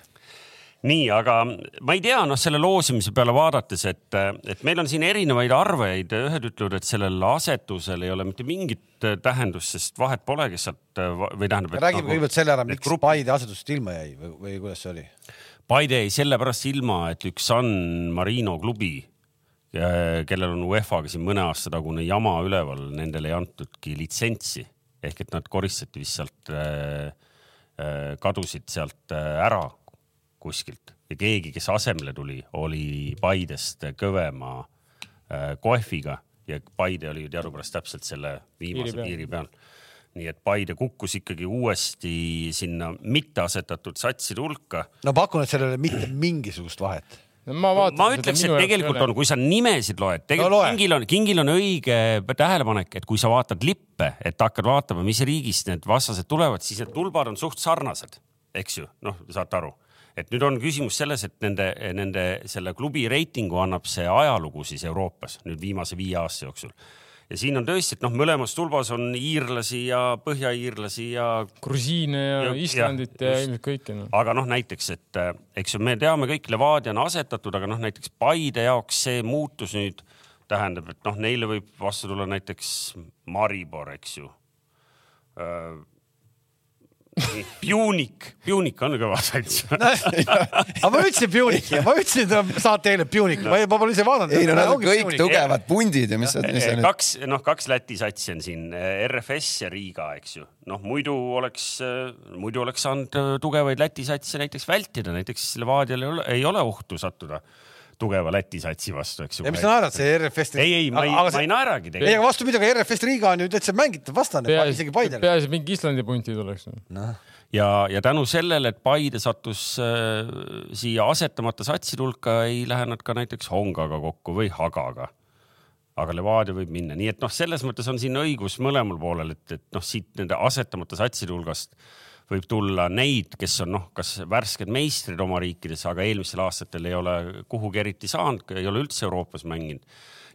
Nii, aga ma ei tea, noh, selle loosimise peale vaadates, et, et meil on siin erinevaid arveid, ühed ütlevad, et sellel asetusel ei ole mitte mingit tähendust, sest vahet pole, kes sealt või tähendab. räägime nagu, kõigepealt selle ära, miks grupp... Paide asetusest ilma jäi või, või kuidas see oli? Paide jäi sellepärast ilma, et üks San Marino klubi kellel on UEFA-ga siin mõne aasta tagune jama üleval, nendele ei antudki litsentsi ehk et nad koristati vist sealt äh,, äh, kadusid sealt äh, ära kuskilt. Ja keegi, kes asemele tuli, oli Paidest kõvema äh, kohviga ja Paide oli ju teadupärast täpselt selle viimase piiri, piiri peal. nii et Paide kukkus ikkagi uuesti sinna mitteasetatud satside hulka. no pakun, et sellel ei ole mitte mingisugust vahet. No ma, vaatan, ma ütleks, et tegelikult on, kui sa nimesid loed, tegelikult no, kingil on, kingil on õige tähelepanek, et kui sa vaatad lippe, et hakkad vaatama, mis riigist need vastased tulevad, siis need tulbad on suht sarnased, eks ju, noh, saate aru et nüüd on küsimus selles, et nende, nende selle klubi reitingu annab see ajalugu siis Euroopas nüüd viimase viie aasta jooksul. Ja siin on tõesti, et noh, mõlemas tulbas on iirlasi ja põhjaiirlasi ja. grusiine ja, ja Islandit ja, ja ilmselt kõike no.. aga noh, näiteks, et eks ju, me teame kõik, Levadia on asetatud, aga noh, näiteks Paide jaoks see muutus nüüd tähendab, et noh, neile võib vastu tulla näiteks Maribor, eks ju Pjuunik, Pjuunik on kõva sats <laughs> aga ma ütlesin Pjuunik ja ma ütlesin, et saate eile Pjuunik, ma pole ise vaadanud. ei no nad on kõik pjuunik. tugevad pundid ja mis sa. kaks, noh, kaks Läti satsi on siin, RFS ja Riiga, eks ju. noh, muidu oleks, muidu oleks saanud tugevaid Läti satse näiteks vältida, näiteks Levadial ei ole ohtu sattuda tugeva Läti satsi vastu, eks ju. ei, mis sa naerad, see RFS. ei, ei, ma ei, ma ei naeragi tegelikult. ei, aga vastupidi, aga RFS Riiga on ju täitsa mängitav vastane, isegi Paidele. peaasi, et mingi Islandi punti tuleks no.. ja, ja tänu sellele, et Paide sattus äh, siia asetamata satside hulka, ei lähe nad ka näiteks Hongaga kokku või Hagaga aga Levadia võib minna, nii et noh, selles mõttes on siin õigus mõlemal poolel, et, et noh, siit nende asetamata satside hulgast äh, võib tulla neid, kes on noh, kas värsked meistrid oma riikides, aga eelmistel aastatel ei ole kuhugi eriti saanud, ei ole üldse Euroopas mänginud.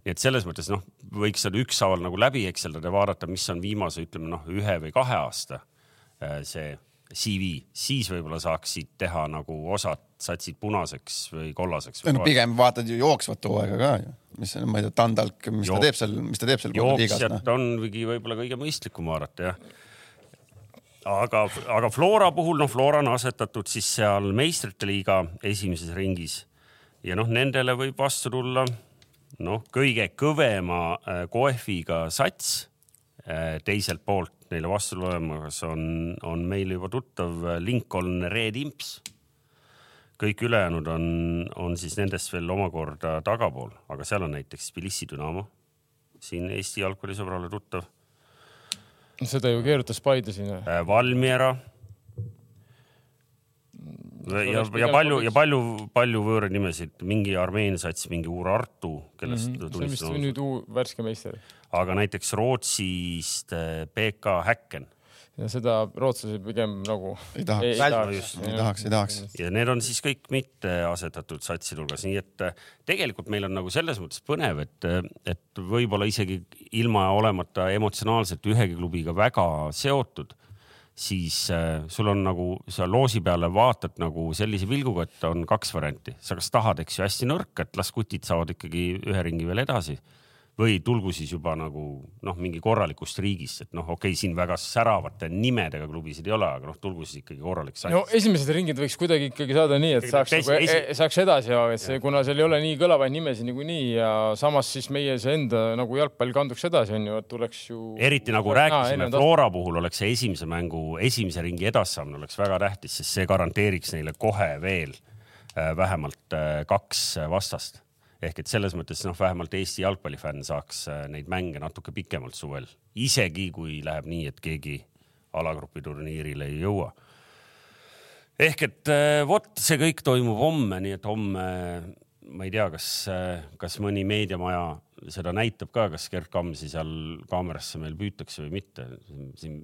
nii et selles mõttes noh, võiks seda ükshaaval nagu läbi ekseldada ja vaadata, mis on viimase, ütleme noh, ühe või kahe aasta äh, see CV, siis võib-olla saaks siit teha nagu osad satsid punaseks või kollaseks. no pigem vaatad ju jooksvat hooaega ka ju, mis on, ma ei tea, Tandalk, mis Jook... ta teeb seal, mis ta teeb seal. jooksjat no? ongi võib-olla kõige mõistlikum vaadata jah aga, aga Flora puhul, noh, Flora on asetatud siis seal meistrite liiga esimeses ringis ja noh, nendele võib vastu tulla noh, kõige kõvema äh, koefiga sats. Äh, teiselt poolt neile vastu tulemas on, on meil juba tuttav Lincoln Red Imps. kõik ülejäänud on, on siis nendest veel omakorda tagapool, aga seal on näiteks Tbilisi Dünamo, siin Eesti jalgpallisõbrale tuttav seda ju keerutas Paide siin või? Äh, Valmiera. Mm, ja, ja palju ja palju, palju võõranimesid, mingi Armeenia sats, mingi Urartu, kellest mm -hmm. tulistas. nüüd uus värske meister. aga näiteks Rootsist äh, BK Häkken ja seda rootslased pigem nagu ei tahaks, ei, tahaks, ei tahaks, ei tahaks. ja need on siis kõik mitte asetatud satside hulgas, nii et eh, tegelikult meil on nagu selles mõttes põnev, et, eh, et võib-olla isegi ilma olemata emotsionaalselt ühegi klubiga väga seotud, siis äh, sul on nagu, sa loosi peale vaatad nagu sellise pilguga, et on kaks varianti, sa kas tahad, eks ju, hästi nõrk, et las kutid saavad ikkagi ühe ringi veel edasi või tulgu siis juba nagu noh, mingi korralikust riigist, et noh, okei okay,, siin väga säravate nimedega klubisid ei ole, aga noh, tulgu siis ikkagi korralik sats. no esimesed ringid võiks kuidagi ikkagi saada nii, et saaks nagu, esi... E-, saaks edasi, et see, kuna seal ei ole nii kõlavaid nimesid niikuinii ja samas siis meie see enda nagu jalgpall kanduks edasi, on ju, et tuleks ju. eriti nagu rääkisime no,, Flora puhul oleks see esimese mängu, esimese ringi edassaamine oleks väga tähtis, sest see garanteeriks neile kohe veel äh, vähemalt äh, kaks vastast ehk et selles mõttes noh, vähemalt Eesti jalgpallifänn saaks äh, neid mänge natuke pikemalt suvel, isegi kui läheb nii, et keegi alagrupi turniirile ei jõua. ehk et äh, vot see kõik toimub homme, nii et homme ma ei tea, kas, äh, kas mõni meediamaja seda näitab ka, kas Gerd Kamsi seal kaamerasse meil püütakse või mitte. siin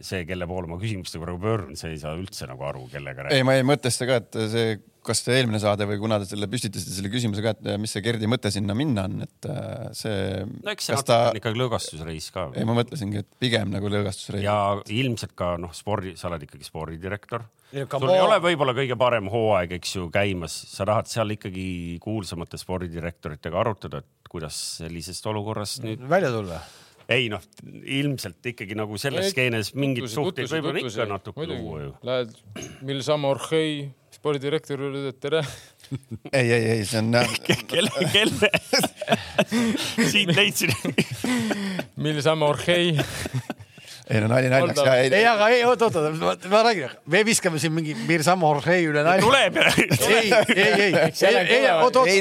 see, kelle poole ma küsimustega praegu pöördun, see ei saa üldse nagu aru, kellega räägib. ei, ma jäin mõttesse ka, et see kas see eelmine saade või kuna te selle püstitasite selle küsimuse ka, et mis see Gerdi mõte sinna minna on, et äh, see. no eks see ta... on ikkagi lõõgastusreis ka. ei, ma mõtlesingi, et pigem nagu lõõgastusreis. ja ilmselt ka noh, spordi, sa oled ikkagi spordidirektor. Sul ei ole võib-olla kõige parem hooaeg, eks ju, käimas, sa tahad seal ikkagi kuulsamate spordidirektoritega arutada, et kuidas sellisest olukorrast nüüd. välja tulla. Ei noh, ilmselt ikkagi nagu selles skeenes mingid suhteid võib-olla ikka natuke luua ju. Lähed Milsama Orhei spordidirektori juurde, et tere. <laughs> Ei, ei, ei, see on kelle, kelle? <laughs> Siit leidsin Milsama Orhei ei no nali naljaks ja ei. ei, aga ei, oot, oot, oot, ma räägin, me viskame siin mingi Mirsamo Orhei üle nalja. tuleb ei, ei, ei, ei, ei, oot, oot,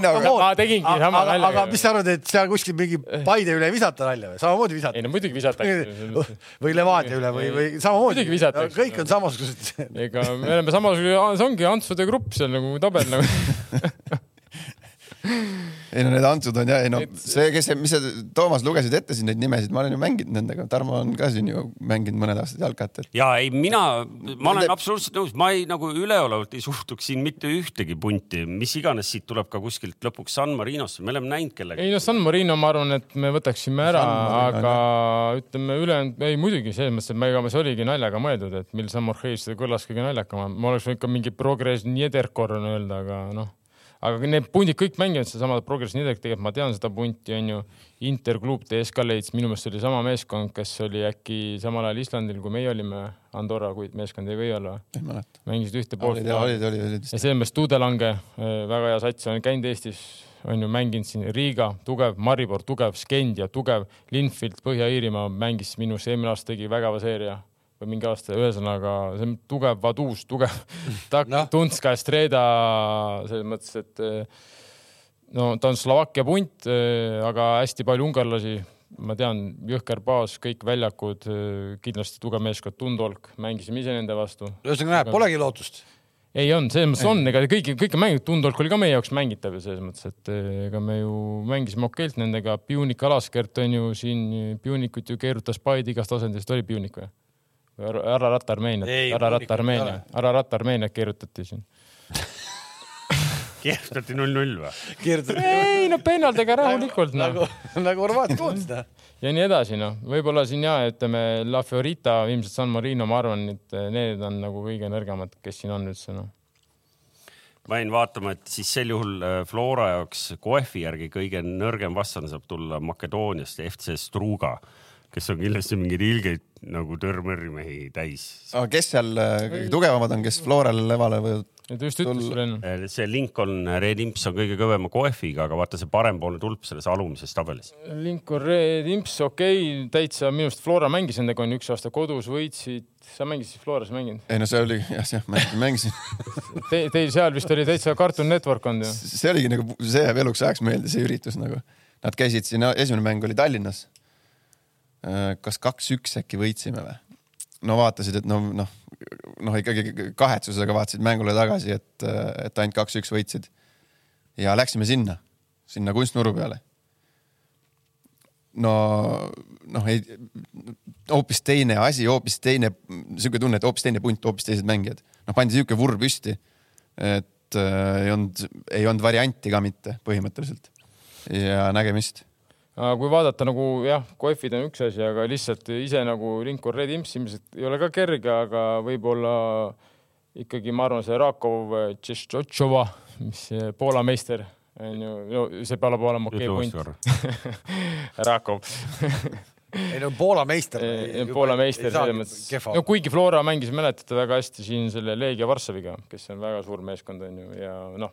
ma tegingi sama nalja. aga mis sa arvad, et seal kuskil mingi Paide üle ei visata nalja või? samamoodi visata? ei no muidugi visatakse. või Levadia üle või, või samamoodi. muidugi visatakse. kõik on samasugused. ega me oleme samasugune, see ongi Antsude grupp seal nagu tabel nagu <laughs> ei no need Antsud on ja, ei no see, kes, mis sa, Toomas, lugesid ette siin neid nimesid, ma olen ju mänginud nendega, Tarmo on ka siin ju mänginud mõned aastad jalkat et.... ja ei, mina, ma olen Nende... absoluutselt nõus, ma ei nagu üleolevalt ei suhtuks siin mitte ühtegi punti, mis iganes siit tuleb ka kuskilt lõpuks San Marinosse, me oleme näinud kellega. ei no San Marino, ma arvan, et me võtaksime ära, aga ütleme ülejäänud, ei muidugi selles mõttes, et ma, ega see oligi naljaga mõeldud, et mil San Morheis seda kõlas kõige naljakam, ma oleks võinud ka mingi progress Niederkorn öelda, aga noh aga need pundid kõik mängivad sedasama Progress Nidek, tegelikult ma tean seda punti, onju. Interklub TSK leidis, minu meelest oli sama meeskond, kes oli äkki samal ajal Islandil, kui meie olime. Andorra, kui meeskond ei või olla. ei mäleta. mängisid ühte poolt. olid, olid, olid, olid. ja selles mõttes Tuudelange, äh, väga hea sats, on käinud Eestis, on ju mänginud siin Riiga, tugev, Maribor, tugev, Skendia, tugev, Linfield, Põhja-Iirimaa mängis minu arust eelmine aasta tegi vägeva seeria või mingi aasta, ühesõnaga see on tugev Vaduz, tugev <laughs> tak- no., Tunska, Estreda selles mõttes, et eh, no ta on Slovakkia punt, eh, aga hästi palju ungarlasi, ma tean, jõhker baas, kõik väljakud, eh, kindlasti tugev meeskond, Tundolk, mängisime ise nende vastu. ühesõnaga näeb, polegi lootust ei on, selles mõttes on, ega kõiki, kõike mänginud, Tundolk oli ka meie jaoks mängitav ju selles mõttes, et ega me ju mängisime okeilt nendega, Pjunik, Alaskert on ju siin, Pjunikut ju keerutas Paide igast asendist, oli Pjunik või? Ära ratta Armeeniat, ära ratta Armeenia, ära ratta Armeeniat keerutati siin. Keerutati null-null või? ei no pennaldega rahulikult no.. nagu, nagu Horvaatia koondis noh. ja nii edasi noh, võib-olla siin ja ütleme La Fiorita, ilmselt San Marino, ma arvan, et need on nagu kõige nõrgemad, kes siin on üldse noh. Ma jäin vaatama, et siis sel juhul äh, Flora jaoks Koefi järgi kõige nõrgem vastane saab tulla Makedooniast ja FC Struga kes on kindlasti mingeid ilgeid nagu törmõrrimehi täis. aga kes seal äh, kõige tugevamad on, kes Florale levale võivad? just ütles sulle enne. Äh, see Lincoln Red Imps on kõige kõvema koefiga, aga vaata see parempoolne tulp selles alumises tabelis. Lincoln Red Imps, okei okay,, täitsa minu arust Flora mängis nendega on üks aasta kodus, võitsid, sa mängisid Floras mänginud? ei no see oli jah, jah, mängisin, mängisin <laughs> Te, Teil seal vist oli täitsa Cartoon Network olnud ju? see oligi nagu, see jääb eluks ajaks meelde, see üritus nagu. Nad käisid siin, esimene mäng oli Tallinnas Äh, kas kaks-üks äkki võitsime või? no vaatasid, et no noh, noh, ikkagi kahetsusega vaatasid mängule tagasi, et, et ainult kaks-üks võitsid. ja läksime sinna, sinna kunstmuru peale. no, noh, ei, hoopis teine asi, hoopis teine, sihuke tunne, et hoopis teine punt, hoopis teised mängijad. noh, pandi sihuke vurr püsti, et äh, ei olnud, ei olnud varianti ka mitte põhimõtteliselt. ja nägemist kui vaadata nagu jah, kohvid on üks asi, aga lihtsalt ise nagu Imps ilmselt ei ole ka kerge, aga võib-olla ikkagi ma arvan, see Rakov Tšetšotšova, mis Poola meister on ju, no see peab olema okei okay punt. <laughs> Rakov ei no Poola meister. Poola meister selles mõttes, no kuigi Flora mängis, mäletate väga hästi siin selle Leegia Varssaviga, kes on väga suur meeskond on ju ja noh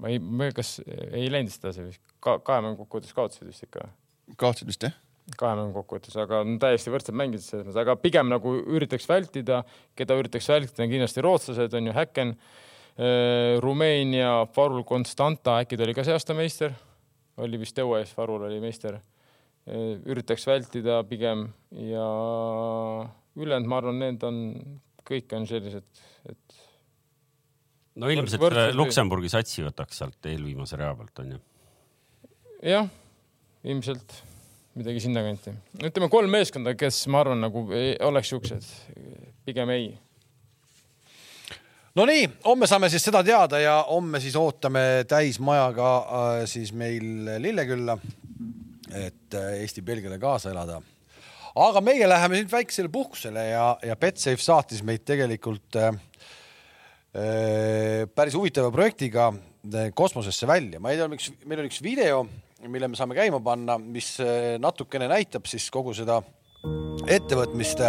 ma ei, ma kas ei läinud sedasi vist ka, kahe mängu kokkuvõttes kaotasid vist ikka? kaotasid vist jah kahe mängu kokkuvõttes, aga no, täiesti võrdsed mängijad selles mõttes, aga pigem nagu üritaks vältida, keda üritaks vältida, on kindlasti rootslased, on ju Häkken äh,, Rumeenia, Farul Constanta, äkki ta oli ka see aasta meister, oli vist EUE-s, Farul oli meister äh,. üritaks vältida pigem ja ülejäänud, ma arvan, need on, kõik on sellised, no ilmselt Võrd Luksemburgi satsi võtaks sealt eelviimase rea pealt onju. jah, ilmselt midagi sinnakanti. ütleme kolm meeskonda, kes ma arvan, nagu ei, oleks siuksed, pigem ei. Nonii, homme saame siis seda teada ja homme siis ootame täismajaga äh, siis meil Lillekülla, et äh, Eesti-Belgiale kaasa elada. aga meie läheme nüüd väiksele puhkusele ja, ja Betsafe saatis meid tegelikult Äh, päris huvitava projektiga äh, kosmosesse välja. ma ei tea, miks meil on üks video, mille me saame käima panna, mis äh, natukene näitab siis kogu seda ettevõtmist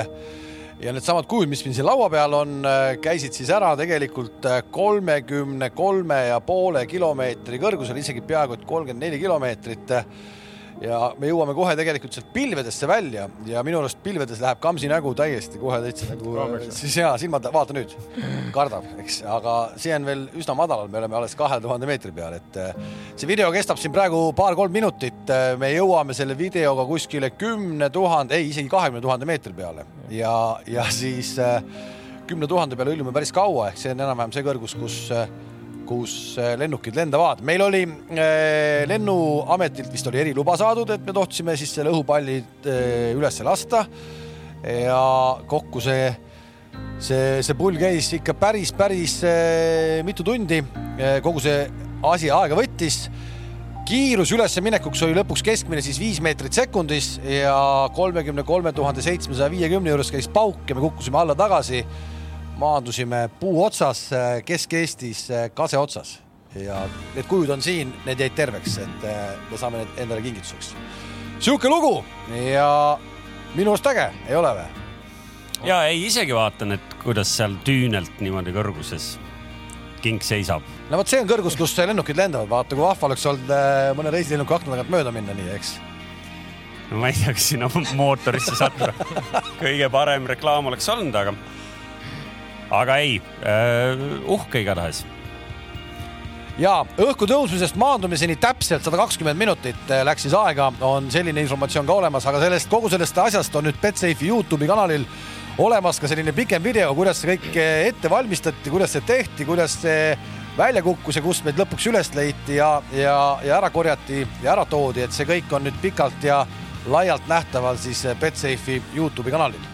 ja needsamad kujud, mis meil siin laua peal on, käisid siis ära tegelikult kolmekümne kolme ja poole kilomeetri kõrgusel, isegi peaaegu et kolmkümmend neli kilomeetrit ja me jõuame kohe tegelikult sealt pilvedesse välja ja minu arust pilvedes läheb Kamsi nägu täiesti kohe täitsa nagu siis ja silmad, vaata nüüd, kardab, eks, aga see on veel üsna madalal, me oleme alles kahe tuhande meetri peal, et eh, see video kestab siin praegu paar-kolm minutit. Eh, me jõuame selle videoga kuskile kümne tuhande, ei isegi kahekümne tuhande meetri peale. Ja, ja siis kümne tuhande peale hõljume päris kaua, ehk see on enam-vähem see kõrgus, kus kus äh, lennukid lendavad. meil oli äh, lennuametilt vist oli eriluba saadud, et me tohtisime siis selle õhupalli äh, üles lasta. ja kokku see, see, see pull käis ikka päris, päris mitu tundi. kogu see asi aega võttis kiirus üleseminekuks oli lõpuks keskmine siis viis meetrit sekundis ja kolmekümne kolme tuhande seitsmesaja viiekümne juures käis pauk ja me kukkusime alla tagasi maandusime puu otsas Kesk-Eestis kase otsas ja need kujud on siin, need jäid terveks, et eh, me saame need endale kingituseks. sihuke lugu ja minu arust äge, ei ole või? ja ei, isegi vaatan, et kuidas seal tüünelt niimoodi kõrguses king seisab. no vot, see on kõrgus, kus lennukid lendavad, vaata kui vahva oleks olnud mõne reisilennuki akna tagant mööda minna, nii eks no ma ei tea, kas sinna mootorisse sattuda <laughs> kõige parem reklaam oleks olnud, aga aga ei uh,, uhke igatahes. Ja õhku tõusmisest maandumiseni täpselt sada kakskümmend minutit äh, läks siis aega, on selline informatsioon ka olemas, aga sellest, kogu sellest asjast on nüüd Betsafe'i Youtube'i kanalil olemas ka selline pikem video, kuidas see kõik äh, ette valmistati, kuidas see tehti, kuidas see välja kukkus ja kust meid lõpuks üles leiti ja, ja, ja ära korjati ja ära toodi, et see kõik on nüüd pikalt ja laialt nähtaval siis Betsafe'i Youtube'i kanalil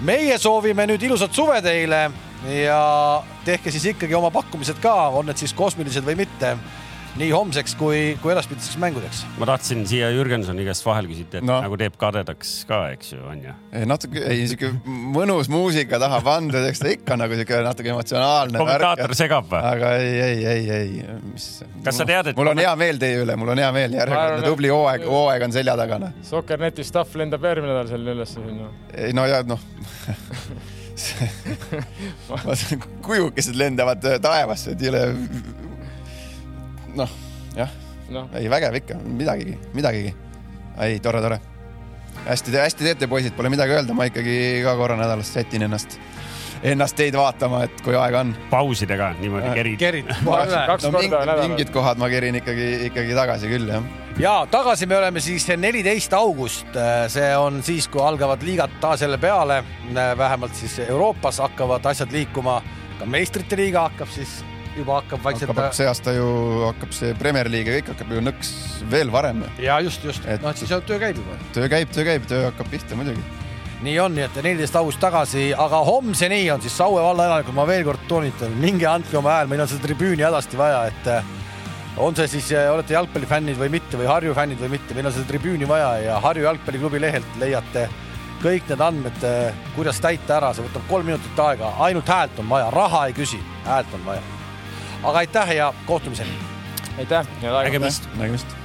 meie soovime nüüd ilusat suve teile ja tehke siis ikkagi oma pakkumised ka, on need siis kosmilised või mitte nii homseks kui, kui edaspidiseks mängudeks. ma tahtsin siia Jürgensoni käest vahel küsida, et no. nagu teeb kadedaks ka, eks ju, on ju? natuke, ei siuke mõnus muusika taha pandud, eks ta ikka nagu siuke natuke emotsionaalne. kommentaator segab või? aga ei, ei, ei, ei, mis. kas sa tead, et? mul on hea meel teie üle, mul on hea meel, järjekordne tubli hooaeg, hooaeg on selja taga. Noh. Sokkerneti stuff lendab järgmine nädal seal üles sinna. ei no ja noh <laughs> <laughs> kujukesed lendavad taevasse, et ei ole noh, jah no., ei vägev ikka, midagigi, midagigi. ei, tore, tore. hästi, hästi teete, poisid, pole midagi öelda, ma ikkagi ka korra nädalas sätin ennast ennast teid vaatama, et kui aega on. pausidega niimoodi kerid. kerid <laughs> kaks no, korda nädalas. mingid kohad ma kerin ikkagi, ikkagi tagasi küll, jah. ja tagasi me oleme siis neliteist august, see on siis, kui algavad liigad taas jälle peale, vähemalt siis Euroopas hakkavad asjad liikuma, ka meistrite liiga hakkab siis juba hakkab vaikselt. hakkab see aasta ju hakkab see Premier League ja kõik hakkab ju nõks veel varem. ja just, just, noh, et siis töö käib juba. töö käib, töö käib, töö hakkab pihta muidugi. nii on, nii et neliteist august tagasi, aga homseni on siis Saue valla elanikud, ma veel kord toonitan, minge andke oma hääl, meil on seda tribüüni hädasti vaja, et eh, on see siis, eh, olete jalgpallifännid või mitte või Harju fännid või mitte, meil on seda tribüüni vaja ja Harju jalgpalliklubi lehelt leiate kõik need andmed, eh, kuidas täita ära, see võtab kolm minutit aega, ainult häält on vaja, raha ei küsi, häält on vaja aga aitäh ja kohtumiseni. aitäh ja nägemist. nägemist